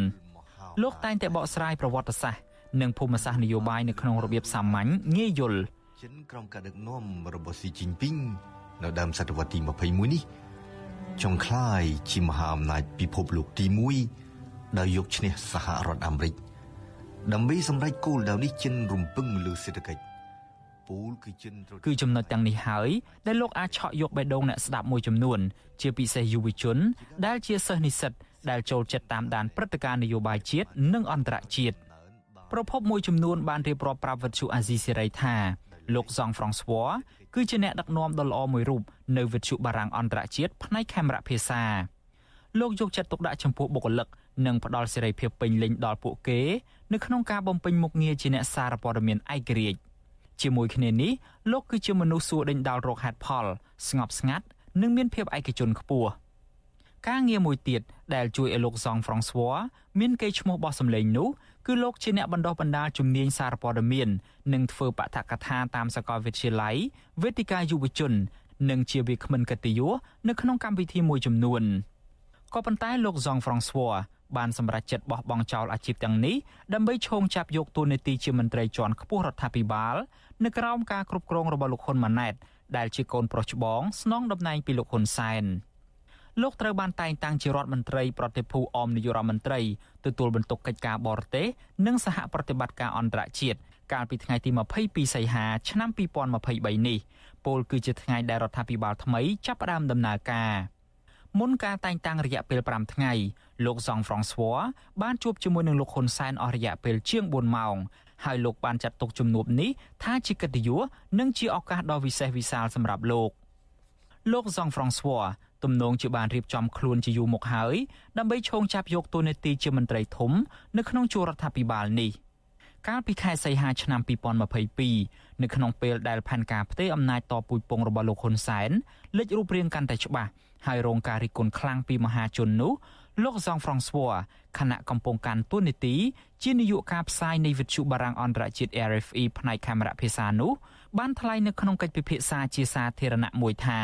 លោកតែងតែបកស្រាយប្រវត្តិសាស្ត្រនិងភូមិសាស្ត្រនយោបាយនៅក្នុងរបៀបសាមញ្ញងាយយល់ចិនក្រុមការដឹកនាំរបស់ស៊ីជីនពីងនៅដើមសតវត្សទី21នេះចង់คล้ายជាមហាអំណាចពិភពលោកទី1ដោយយកឈ្នះសហរដ្ឋអាមេរិកដើម្បីសម្រេចគោលដៅនេះចិនរំពឹងលើសេដ្ឋកិច្ចពូល គឺចិនគឺចំណុចទាំងនេះហើយដែលលោកអាចឆក់យកបេះដូងអ្នកស្ដាប់មួយចំនួន ជាពិសេសយុវជន ដែលជាសិស្សនិស្សិតដែលចូលចិត្តតាមដានព្រឹត្តិការណ៍នយោបាយជាតិនិងអន្តរជាតិប្រពន្ធមួយចំនួនបានរៀបរាប់ប្រាប់វិទ្យុអាស៊ីសេរីថាលោកសង់ហ្វ្រង់ស្វ័រគឺជាអ្នកដឹកនាំដ៏ល្អមួយរូបនៅវិទ្យុបារាំងអន្តរជាតិផ្នែកខេមរៈភាសាលោកយកចិត្តទុកដាក់ចំពោះបុគ្គលិកនិងផ្ដល់សេរីភាពពេញលេញដល់ពួកគេ នៅក្នុងការបំពេញមុខងារជាអ្នកសារព័ត៌មានឯករាជ្យ ជាមួយគ្នានេះលោកគឺជាមនុស្សសួរដេញដោលរកហេតុផល ស្ងប់ស្ងាត់និងមានភាពឯកជនខ្ពស់ការងារមួយទៀតដែលជួយឲ្យលោកសង់ហ្វ្រង់ស្វ័រមានកេរ្តិ៍ឈ្មោះបោះសម្លេងនោះគឺលោកជាអ្នកបណ្ដុះបណ្ដាលជំនាញសារព័ត៌មាន និងធ្វើបឋកថាតាមសាកលវិទ្យាល័យវេទិកាយុវជន និងជាវាគ្មិនកិត្តិយសនៅក្នុងកម្មវិធីមួយចំនួនក៏ប៉ុន្តែលោកសង់ហ្វ្រង់ស្វ័រ បានសម្រេចចិត្តបោះបង់ចោលអាជីពទាំងនេះដើម្បីឈោងចាប់យកតួនាទីជាមន្ត្រីជាន់ខ្ពស់រដ្ឋាភិបាលនៅក្រោមការគ្រប់គ្រងរបស់លោកហ៊ុនម៉ាណែតដែលជាកូនប្រុសច្បងស្នងតំណែងពីលោកហ៊ុនសែនលោកត្រូវបានតែងតាំងជារដ្ឋមន្ត្រីប្រតិភូអមនាយករដ្ឋមន្ត្រីទទួលបន្ទុកកិច្ចការបរទេសនិងសហប្រតិបត្តិការអន្តរជាតិកាលពីថ្ងៃទី22សីហាឆ្នាំ2023នេះពលគឺជាថ្ងៃដែលរដ្ឋាភិបាលថ្មីចាប់ផ្ដើមដំណើរការ មុនការតែងតាំងរយៈពេល5ថ្ងៃលោកសង់ហ្វ្រង់ស្វ័របានជួបជាមួយនឹងលោកហ៊ុនសែនអស់រយៈពេលជាង4ម៉ោងហើយលោកបានចាត់ទុកជំនួបនេះថាជាកិត្តិយសនិងជាឱកាសដ៏វិសេសវិសាលសម្រាប់លោកលោកសង់ហ្វ្រង់ស្វ័រទំនងជាបានរៀបចំខ្លួនជាយូរមកហើយដើម្បីឈោងចាប់យកតួនាទីជាមន្ត្រីធំនៅក្នុងជួររដ្ឋាភិបាលនេះកាលពីខែសីហាឆ្នាំ2022នៅក្នុងពេលដែលផែនការផ្ទេរអំណាចតពូជពងរបស់លោកហ៊ុនសែនលេចរូបរាងកាន់តែច្បាស់ ហើយរងការរិះគន់ខ្លាំងពីមហាជននោះលោកសងហ្វ្រង់ស្វ័រខណៈកំពុងកាន់តួនាទី ជានាយកការផ្សាយនៃវិទ្យុបារាំងអន្តរជាតិ RFE ផ្នែកកាមេរ៉ាភាសានោះបានថ្លែងនៅក្នុងកិច្ចពិភាក្សាជាសាធារណៈមួយថា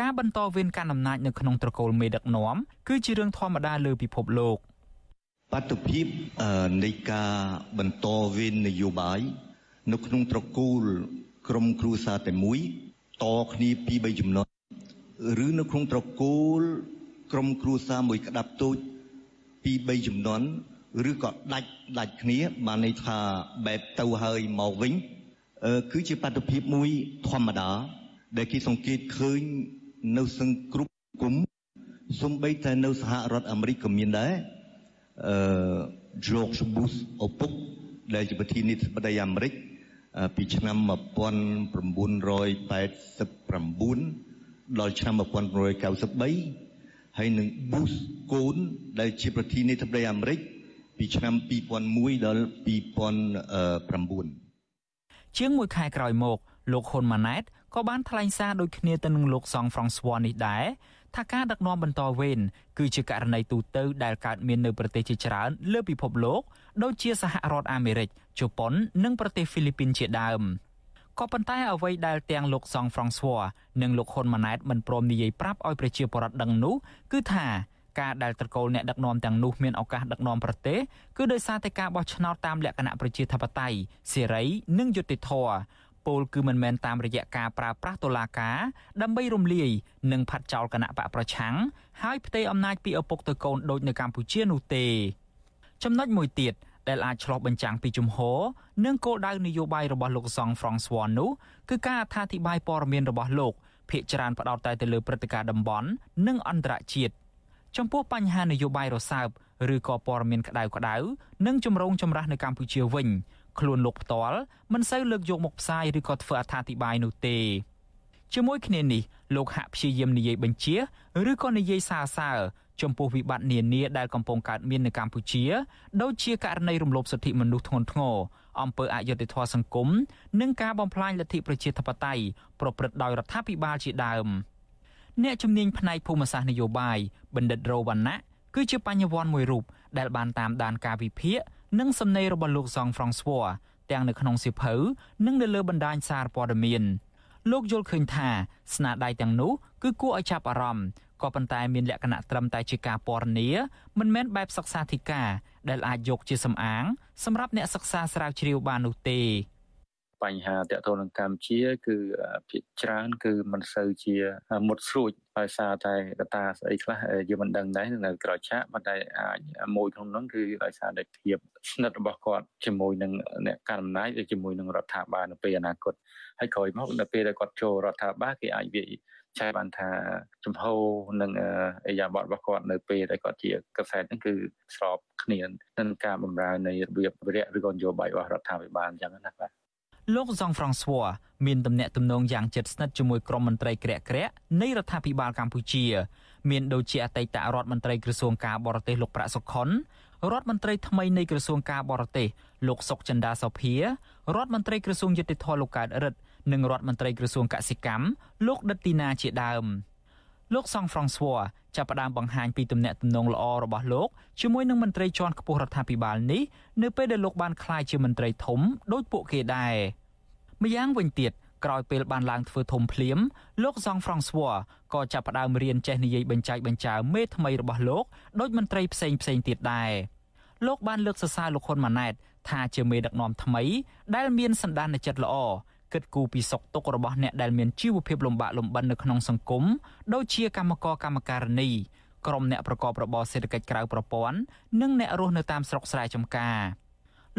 ការបន្តវេនកាន់អំណាចនៅក្នុងត្រកូលមេដឹកនាំគឺជារឿងធម្មតាលើពិភពលោកបាតុភិបនៃការបន្តវេននយោបាយនៅក្នុងត្រកូល ក្រមគ្រួសារតែមួយតគ្នាពី3ចំនួន ឬនៅក្នុងត្រកូលក្រុមគ្រួសារមួយក្តាប់តូចពី3ចំនួនឬក៏ដាច់ដាច់គ្នាបានន័យថាបែបទៅហើយមកវិញគឺជាបាតុភិបមួយធម្មតា ដែលគេសង្កេតឃើញនៅសង្គ្រប់គុំសំបីតែនៅសហរដ្ឋអាមេរិកក៏មានដែរអឺ George Bush ឪពុកដែលជាប្រធានាធិបតីអាមេរិកពីឆ្នាំ1989 ដល់ឆ្នាំ1993ហើយនឹង Bush កូនដែលជាប្រធានាធិបតីអាមេរិកពីឆ្នាំ2001ដល់2009ជាងមួយខែក្រោយមក លោកហ៊ុនម៉ាណែតក៏បានថ្លែងសារដូចគ្នាទៅនឹងលោកសង់ហ្វ្រង់ស្វ័រនេះដែរថាការដឹកនាំបន្តវេនគឺជាករណីទូទៅដែលកើតមាននៅប្រទេសជាច្រើនលើពិភពលោកដូចជាសហរដ្ឋអាមេរិកជប៉ុន និងប្រទេសហ្វីលីពីនជាដើម។ ក៏ប៉ុន្តែអ្វីដែលទាំងលោកសង់ហ្វ្រង់ស្វ័រនិងលោកហ៊ុនម៉ាណែតមិនព្រមនិយាយប្រាប់ឲ្យប្រជាពលរដ្ឋដឹងនោះគឺថាការដែលត្រកូលអ្នកដឹកនាំទាំងនោះមានឱកាសដឹកនាំប្រទេសគឺដោយសារតែការបោះឆ្នោតតាមលក្ខណៈប្រជាធិបតេយ្យសេរីនិងយុត្តិធម៌ពលគឺមិនមែនតាមរយៈការប្រើប្រាស់តុលាការដើម្បីរំលាយនិងផាត់ចោលគណៈបកប្រឆាំងហើយផ្ទេរអំណាចពីឪពុកទៅកូនដូចនៅកម្ពុជានោះទេចំណុចមួយទៀត ដែលអាចឆ្លោះបញ្ចាំងពីជំហរនិងគោលដៅនយោបាយរបស់លោកសង់ហ្វ្រង់ស្វ័ននោះគឺការអត្ថាធិប្បាយព័ត៌មានរបស់លោកភាគច្រើនផ្ដោតតែទៅលើព្រឹត្តិការណ៍តំបន់និងអន្តរជាតិចំពោះបញ្ហានយោបាយរសើបឬក៏ព័ត៌មានក្តៅក្តៅនិងជំរងចម្រាស់នៅកម្ពុជាវិញខ្លួនលោកផ្ទាល់មិនសូវលើកយកមកផ្សាយឬក៏ធ្វើអត្ថាធិប្បាយនោះទេជាមួយគ្នានេះលោកហាក់ព្យាយាមនិយាយបញ្ជា ឬក៏និយាយសើសើរ ចំពោះវិបត្តិនានាដែលកំពុងកើតមាននៅកម្ពុជា ដូចជាករណីរំលោភសិទ្ធិមនុស្សធ្ងន់ធ្ងរអំពើអយុត្តិធម៌សង្គមនិងការបំផ្លាញលទ្ធិប្រជាធិបតេយ្យប្រព្រឹត្តដោយរដ្ឋាភិបាលជាដើមអ្នកជំនាញផ្នែកភូមិសាស្ត្រនយោបាយបណ្ឌិតរោវណ្ណៈគឺជាបញ្ញវន្តមួយរូបដែលបានតាមដានការវិភាគនិងសម្ដីរបស់លោកសង់ហ្វ្រង់ស្វ័រទាំងនៅក្នុងសៀវភៅនិងនៅលើបណ្ដាញសារព័ត៌មានលោកយល់ឃើញថាស្នាដៃទាំងនោះគឺគួរឲ្យចាប់អារម្មណ៍ ក៏ប៉ុន្តែមានលក្ខណៈត្រឹមតែជាការពណ៌នាមិនមែនបែបសិក្សាធិការដែលអាចយកជាសំអាង សម្រាប់អ្នកសិក្សាស្រាវជ្រាវបាននោះទេបញ្ហាតកតនឹងកម្ពុជា គឺភាគច្រើន គឺមិនសូវជាមុតស្រួចដោយសារតែកត្តាស្អីខ្លះយើងមិនដឹងដែរនៅក្រៅឆាកប៉ុន្តែអាចមួយក្នុងនោះគឺដោយសារតែភាពស្និទ្ធរបស់គាត់ជាមួយនឹងអ្នកកាន់អំណាចឬជាមួយនឹងរដ្ឋាភិបាលនៅពេលអនាគតហើយក្រោយមកនៅពេលដែលគាត់ចូលរដ្ឋាភិបាលគេអាចវា ចែកបានថាចំហនិងអេយ៉ាបតរបស់គាត់នៅពេលដែលគាត់ជាកសែតហ្នឹងគឺស្របគ្នានឹងការបម្រើនៃរបៀបវិរៈឬក៏នយោបាយរបស់រដ្ឋាភិបាលអញ្ចឹងណាបាទលោកសង់ហ្វ្រង់ស្វ័រមានទំនាក់ទំនងយ៉ាងជិតស្និទ្ធជាមួយក្រុមមន្ត្រីក្រាក់ក្រាក់នៃរដ្ឋាភិបាលកម្ពុជាមានដូចជាអតីតរដ្ឋមន្ត្រីក្រសួងការបរទេសលោកប្រាក់សុខុនរដ្ឋមន្ត្រីថ្មីនៃក្រសួងការបរទេសលោកសុកចិន្តាសោភារដ្ឋមន្ត្រីក្រសួងយុតិធធលោកកើតរិទ្ធ និងរដ្ឋមន្ត្រីក្រសួងកសិកម្មលោកដិតទីណាជាដើមលោកសង់ហ្វ្រង់ស្វ័រចាប់ផ្ដើមបង្ហាញពីទំនាក់ទំនងល្អរបស់លោកជាមួយនឹងមន្ត្រីជាន់ខ្ពស់រដ្ឋាភិបាលនេះនៅពេលដែលលោកបានក្លាយជាមន្ត្រីធំដោយពួកគេដែរម្យ៉ាងវិញទៀតក្រោយពេលបានឡើងធ្វើធំភ្លាមលោកសង់ហ្វ្រង់ស្វ័រក៏ចាប់ផ្ដើមរៀនចេះនិយាយបញ្ចែកបញ្ចើមេថ្មីរបស់លោកដោយមន្ត្រីផ្សេងផ្សេងទៀតដែរលោកបានលើកសរសើរលោកហ៊ុនម៉ាណែតថាជាមេដឹកនាំថ្មីដែលមានសន្តានចិត្តល្អ គិតគូរពីសុខទុក្ខរបស់អ្នកដែលមានជីវភាពលំបាកលំបិននៅក្នុងសង្គមដូចជាកម្មករកម្មការិនីក្រុមអ្នកប្រកបរបរសេដ្ឋកិច្ចក្រៅប្រព័ន្ធនិងអ្នករស់នៅតាមស្រុកស្រែចម្ការ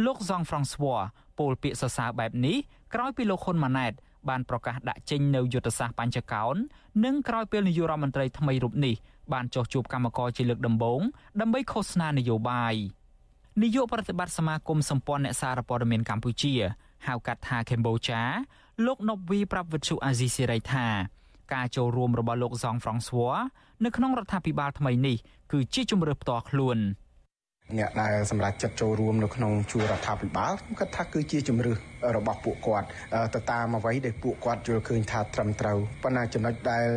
លោកសង់ហ្វ្រង់ស្វ័រពោលពាក្យសរសើរបែបនេះក្រោយពីលោកហ៊ុនម៉ាណែតបានប្រកាសដាក់ចេញនៅយុទ្ធសាស្ត្របញ្ចកោណនិងក្រោយពេលនាយករដ្ឋមន្ត្រីថ្មីរូបនេះបានចុះជួបកម្មករជាលើកដំបូងដើម្បីឃោសនានយោបាយនាយកប្រតិបត្តិសមាគមសម្ព័ន្ធអ្នកសារព័ត៌មានកម្ពុជា ហៅកាត់ថាកម្ពុជាលោកណប់វីប្រាប់វិទ្យុអាស៊ីសេរីថាការចូលរួមរបស់លោកសង់ហ្វ្រង់ស្វ័រនៅក្នុងរដ្ឋាភិបាលថ្មីនេះគឺជាជំរើសផ្ទាល់ខ្លួន។អ្នកដែលសម្រាប់ចិត្តចូលរួមនៅក្នុងជួររដ្ឋាភិបាលខ្ញុំគិតថាគឺជាជំរឿស របស់ពួកគាត់ទៅតាមអ្វីដែលពួកគាត់យល់ឃើញថាត្រឹមត្រូវប៉ុន្តែចំណុចដែល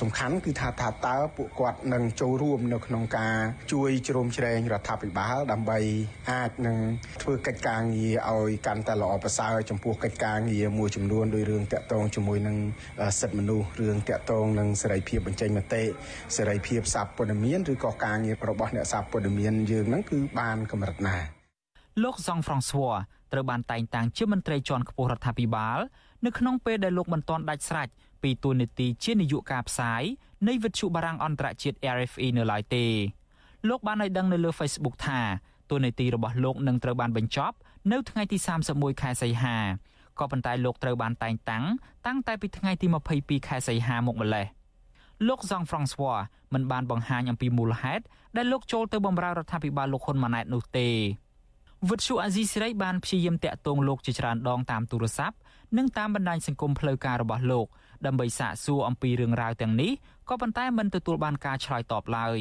សំខាន់គឺថាថាតើពួកគាត់នឹងចូលរួមនៅក្នុងការជួយជ្រោមជ្រែងរដ្ឋាភិបាលដើម្បីអាចនឹងធ្វើកិច្ចការងារឲ្យកាន់តែល្អប្រសើរចំពោះកិច្ចការងារមួយចំនួនដោយរឿងតាក់ទងជាមួយនឹងសិទ្ធិមនុស្សរឿងតាក់ទងនឹងសេរីភាពបញ្ចេញមតិសេរីភាពសារព័ត៌មានឬក៏ការងាររបស់អ្នកសារព័ត៌មានយើងហ្នឹងគឺបានកម្រិតណាលោកសង់ហ្វ្រង់ស្វ័រ ត្រូវបានតែងតាំងជាមន្ត្រីជាន់ខ្ពស់រដ្ឋាភិបាលនៅក្នុងពេលដែលលោកមិនទាន់ដាច់ស្រេចពីតួនាទីជានាយកការផ្សាយនៃវិទ្យុបារាំងអន្តរជាតិ RFE នៅឡើយទេលោកបានឲ្យដឹងនៅលើ Facebook ថាតួនាទីរបស់លោកនឹងត្រូវបានបញ្ចប់នៅថ្ងៃទី31ខែសីហាក៏ប៉ុន្តែលោកត្រូវបានតែងតាំងតាំងតែពីថ្ងៃទី22ខែសីហាមកម្លេះលោកសង់ហ្វ្រង់ស្វ័រមិនបានបង្ហាញអំពីមូលហេតុដែលលោកចូលទៅបម្រើរដ្ឋាភិបាលលោកហ៊ុនម៉ាណែតនោះទេ វិទ្យុអាស៊ីសេរីបានព្យាយាមតាក់ទងលោកជាច្រើនដងតាមទូរស័ព្ទនិងតាមបណ្ដាញសង្គមផ្លូវការរបស់លោកដើម្បីសាកសួរអំពីរឿងរ៉ាវទាំងនេះក៏ប៉ុន្តែមិនទទួលបានការឆ្លើយតបឡើយ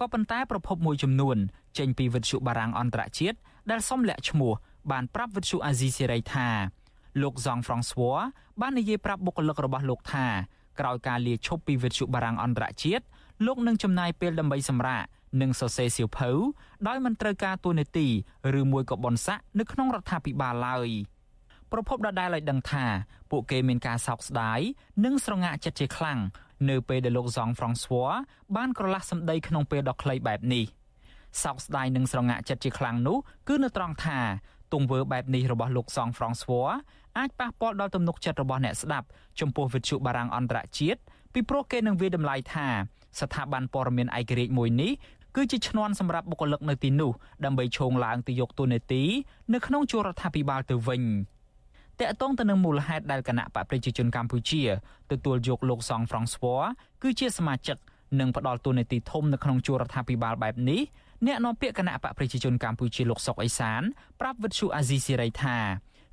ក៏ប៉ុន្តែប្រភពមួយចំនួនចេញពីវិទ្យុបារាំងអន្តរជាតិដែលសុំលាក់ឈ្មោះបានប្រាប់វិទ្យុអាស៊ីសេរីថាលោកសង់ហ្វ្រង់ស្វ័របាននិយាយប្រាប់បុគ្គលិករបស់លោកថាក្រោយការលាឈប់ពីវិទ្យុបារាំងអន្តរជាតិលោកនឹងចំណាយពេលដើម្បីសម្រាក និងសរសេរសៀវភៅដោយមិនត្រូវការតួនាទីឬមួយក៏បនស័កនៅក្នុងរដ្ឋាភិបាលឡើយប្រពន្ធដដែលឲ្យដឹងថាពួកគេមានការសោកស្ដាយនិងស្រងាក់ចិត្តជាខ្លាំងនៅពេលដែលលោកសង់ហ្វ្រង់ស្វ័របានក្រឡាស់សម្ដីក្នុងពេលដ៏ខ្លីបែបនេះសោកស្ដាយនិងស្រងាក់ចិត្តជាខ្លាំងនោះគឺនៅត្រង់ថាទង្វើបែបនេះរបស់លោកសង់ហ្វ្រង់ស្វ័រអាចប៉ះពាល់ដល់ទំនុកចិត្តរបស់អ្នកស្ដាប់ចំពោះវិទ្យុបារាំងអន្តរជាតិពីព្រោះគេនឹងវាតម្លៃថាស្ថាប័នព័ត៌មានឯករាជ្យមួយនេះ គឺជាឈ្នន់សម្រាប់បុគ្គលិកនៅទីនោះដើម្បីឈោងឡើងទៅយកទូនាទីនៅក្នុងជួររដ្ឋាភិបាលទៅវិញតកតងទៅនឹងមូលហេតុដែលគណៈបកប្រជាជនកម្ពុជាទទួលយកលោកសង់ហ្វ្រង់ស្វ័រគឺជាសមាជិកនិងផ្ដល់ទូនាទីធំនៅក្នុងជួររដ្ឋាភិបាលបែបនេះអ្នកនាំពាក្យគណៈបកប្រជាជនកម្ពុជាលោកសុកអេសានប្រាប់វិទ្យុអាស៊ីសេរីថា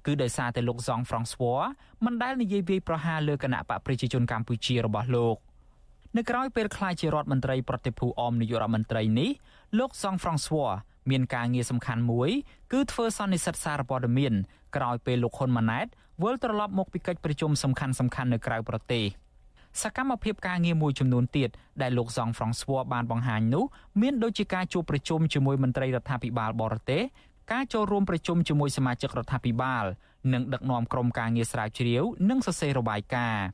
គឺដោយសារតែលោកសង់ហ្វ្រង់ស្វ័រមិនដែលនិយាយវាយប្រហារលើគណៈបកប្រជាជនកម្ពុជារបស់លោក នៅក្រៅពេលក្លាយជារដ្ឋមន្ត្រីប្រតិភូអមនាយករដ្ឋមន្ត្រីនេះលោកសង់ហ្វ្រង់ស្វ័រមានការងារសំខាន់មួយគឺធ្វើសន្និសីទសារព័ត៌មានក្រោយពេលលោកហ៊ុនម៉ាណែតវិលត្រឡប់មកពីកិច្ចប្រជុំសំខាន់សំខាន់នៅក្រៅប្រទេសសកម្មភាពការងារមួយចំនួនទៀតដែលលោកសង់ហ្វ្រង់ស្វ័របានបង្ហាញនោះមានដូចជាការជួបប្រជុំជាមួយមន្ត្រីរដ្ឋាភិបាលបរទេសការចូលរួមប្រជុំជាមួយសមាជិករដ្ឋាភិបាលនិងដឹកនាំក្រុមការងារស្រាវជ្រាវនិងសរសេររបាយការណ៍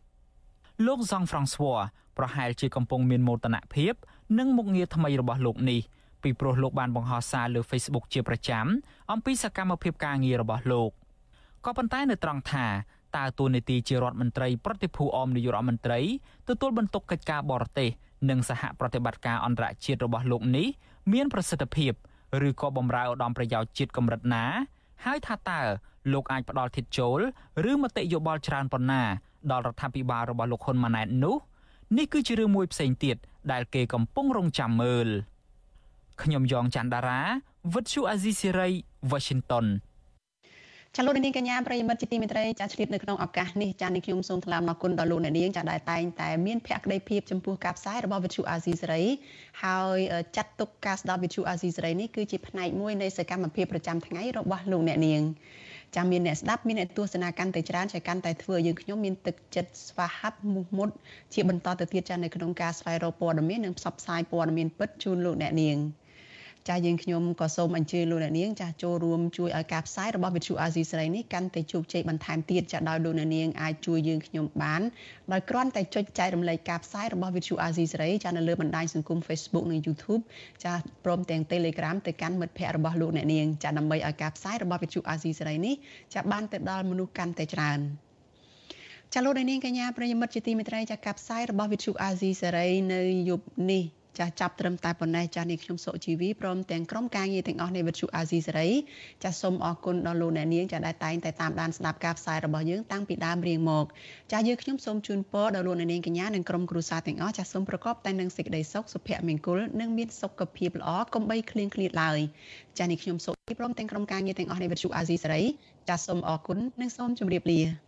លោកសង់ហ្វ្រង់ស្វ័រ ប្រហែលជាកំពុងមានមោទនភាពនិងមុខងារថ្មីរបស់លោកនេះពីព្រោះលោកបានបង្ហោះសារលើ Facebook ជាប្រចាំអំពីសកម្មភាពការងាររបស់លោកក៏ប៉ុន្តែនៅត្រង់ថាតើតួនាទីជារដ្ឋមន្ត្រីប្រតិភូអមនាយករដ្ឋមន្ត្រីទទួលបន្ទុកកិច្ចការបរទេសនិងសហប្រតិបត្តិការអន្តរជាតិរបស់លោកនេះមានប្រសិទ្ធភាពឬក៏បំរើឧត្តមប្រយោជន៍ជាតិកម្រិតណា ហើយថាតើលោកអាចផ្ដល់ធិតចូលឬមតិយោបល់ច្រើនប៉ុណ្ណា ដល់រដ្ឋាភិបាលរបស់លោកហ៊ុនម៉ាណែតនោះ នេះគឺជារឿងមួយផ្សេងទៀតដែលគេកំពុងរងចាំមើលខ្ញុំយ៉ងច័ន្ទដារាវិទ្យុអាស៊ីសេរី Washington ចាលោកនាងកញ្ញាប្រិយមិត្តជាទីមេត្រីចាឆ្លៀតនៅក្នុងឱកាសនេះចានាងខ្ញុំសូមថ្លែងអរគុណដល់លោកអ្នកនាងចាដែលតែងតែមានភក្ដីភាពចំពោះការផ្សាយរបស់វិទ្យុអាស៊ីសេរីហើយចាត់ទុកការស្ដាប់វិទ្យុអាស៊ីសេរីនេះគឺជាផ្នែកមួយនៃសកម្មភាពប្រចាំថ្ងៃរបស់លោកអ្នកនាង ចាំមានអ្នកស្ដាប់មានអ្នកទស្សនាកាន់តែច្រើនចែកកាន់តែធ្វើយើងខ្ញុំមានទឹកចិត្តស្វាហាប់មោះមុតជាបន្តទៅទៀតចានៅក្នុងការស្វែងរកព័ត៌មាននិងផ្សព្វផ្សាយព័ត៌មានពិតជូនលោកអ្នកនាង។ ចាយើងខ្ញុំក៏សូមអញ្ជើញលោកអ្នកនាងចាចូលរួមជួយឲ្យការផ្សាយរបស់វិទ្យុអាស៊ីសេរីនេះកាន់តែជោគជ័យបន្ថែមទៀតចាដោយលោកអ្នកនាងអាចជួយយើងខ្ញុំបានដោយគ្រាន់តែចុចចែករំលែកការផ្សាយរបស់វិទ្យុអាស៊ីសេរីចានៅលើបណ្ដាញសង្គម Facebook និង YouTube ចាព្រមទាំង Telegram ទៅកាន់មិត្តភ័ក្តិរបស់លោកអ្នកនាងចាដើម្បីឲ្យការផ្សាយរបស់វិទ្យុអាស៊ីសេរីនេះចាបានទៅដល់មនុស្សកាន់តែច្រើនចាលោកនាងកញ្ញាប្រិយមិត្តជាទីមេត្រីចាការផ្សាយរបស់វិទ្យុអាស៊ីសេរីនៅយប់នេះ ចាស់ចាប់ត្រឹមតែប៉ុណ្ណេះចាស់នេះខ្ញុំសុជីវីព្រមទាំងក្រុមការងារទាំងអស់នៃវិទ្យុអាស៊ីសេរីចាស់សូមអរគុណដល់លោកអ្នកនាងចាស់ដែលតែងតែតាមដានស្ដាប់ការផ្សាយរបស់យើងតាំងពីដើមរៀងមកចាស់យើងខ្ញុំសូមជូនពរដល់លោកអ្នកនាងកញ្ញានិងក្រុមគ្រួសារទាំងអស់ចាស់សូមប្រកបតែនឹងសេចក្តីសុខសុភមង្គលនិងមានសុខភាពល្អកុំបីឃ្លៀងឃ្លាតឡើយចាស់នេះខ្ញុំសូមព្រមទាំងក្រុមការងារទាំងអស់នៃវិទ្យុអាស៊ីសេរីចាស់សូមអរគុណនិងសូមជម្រាបលា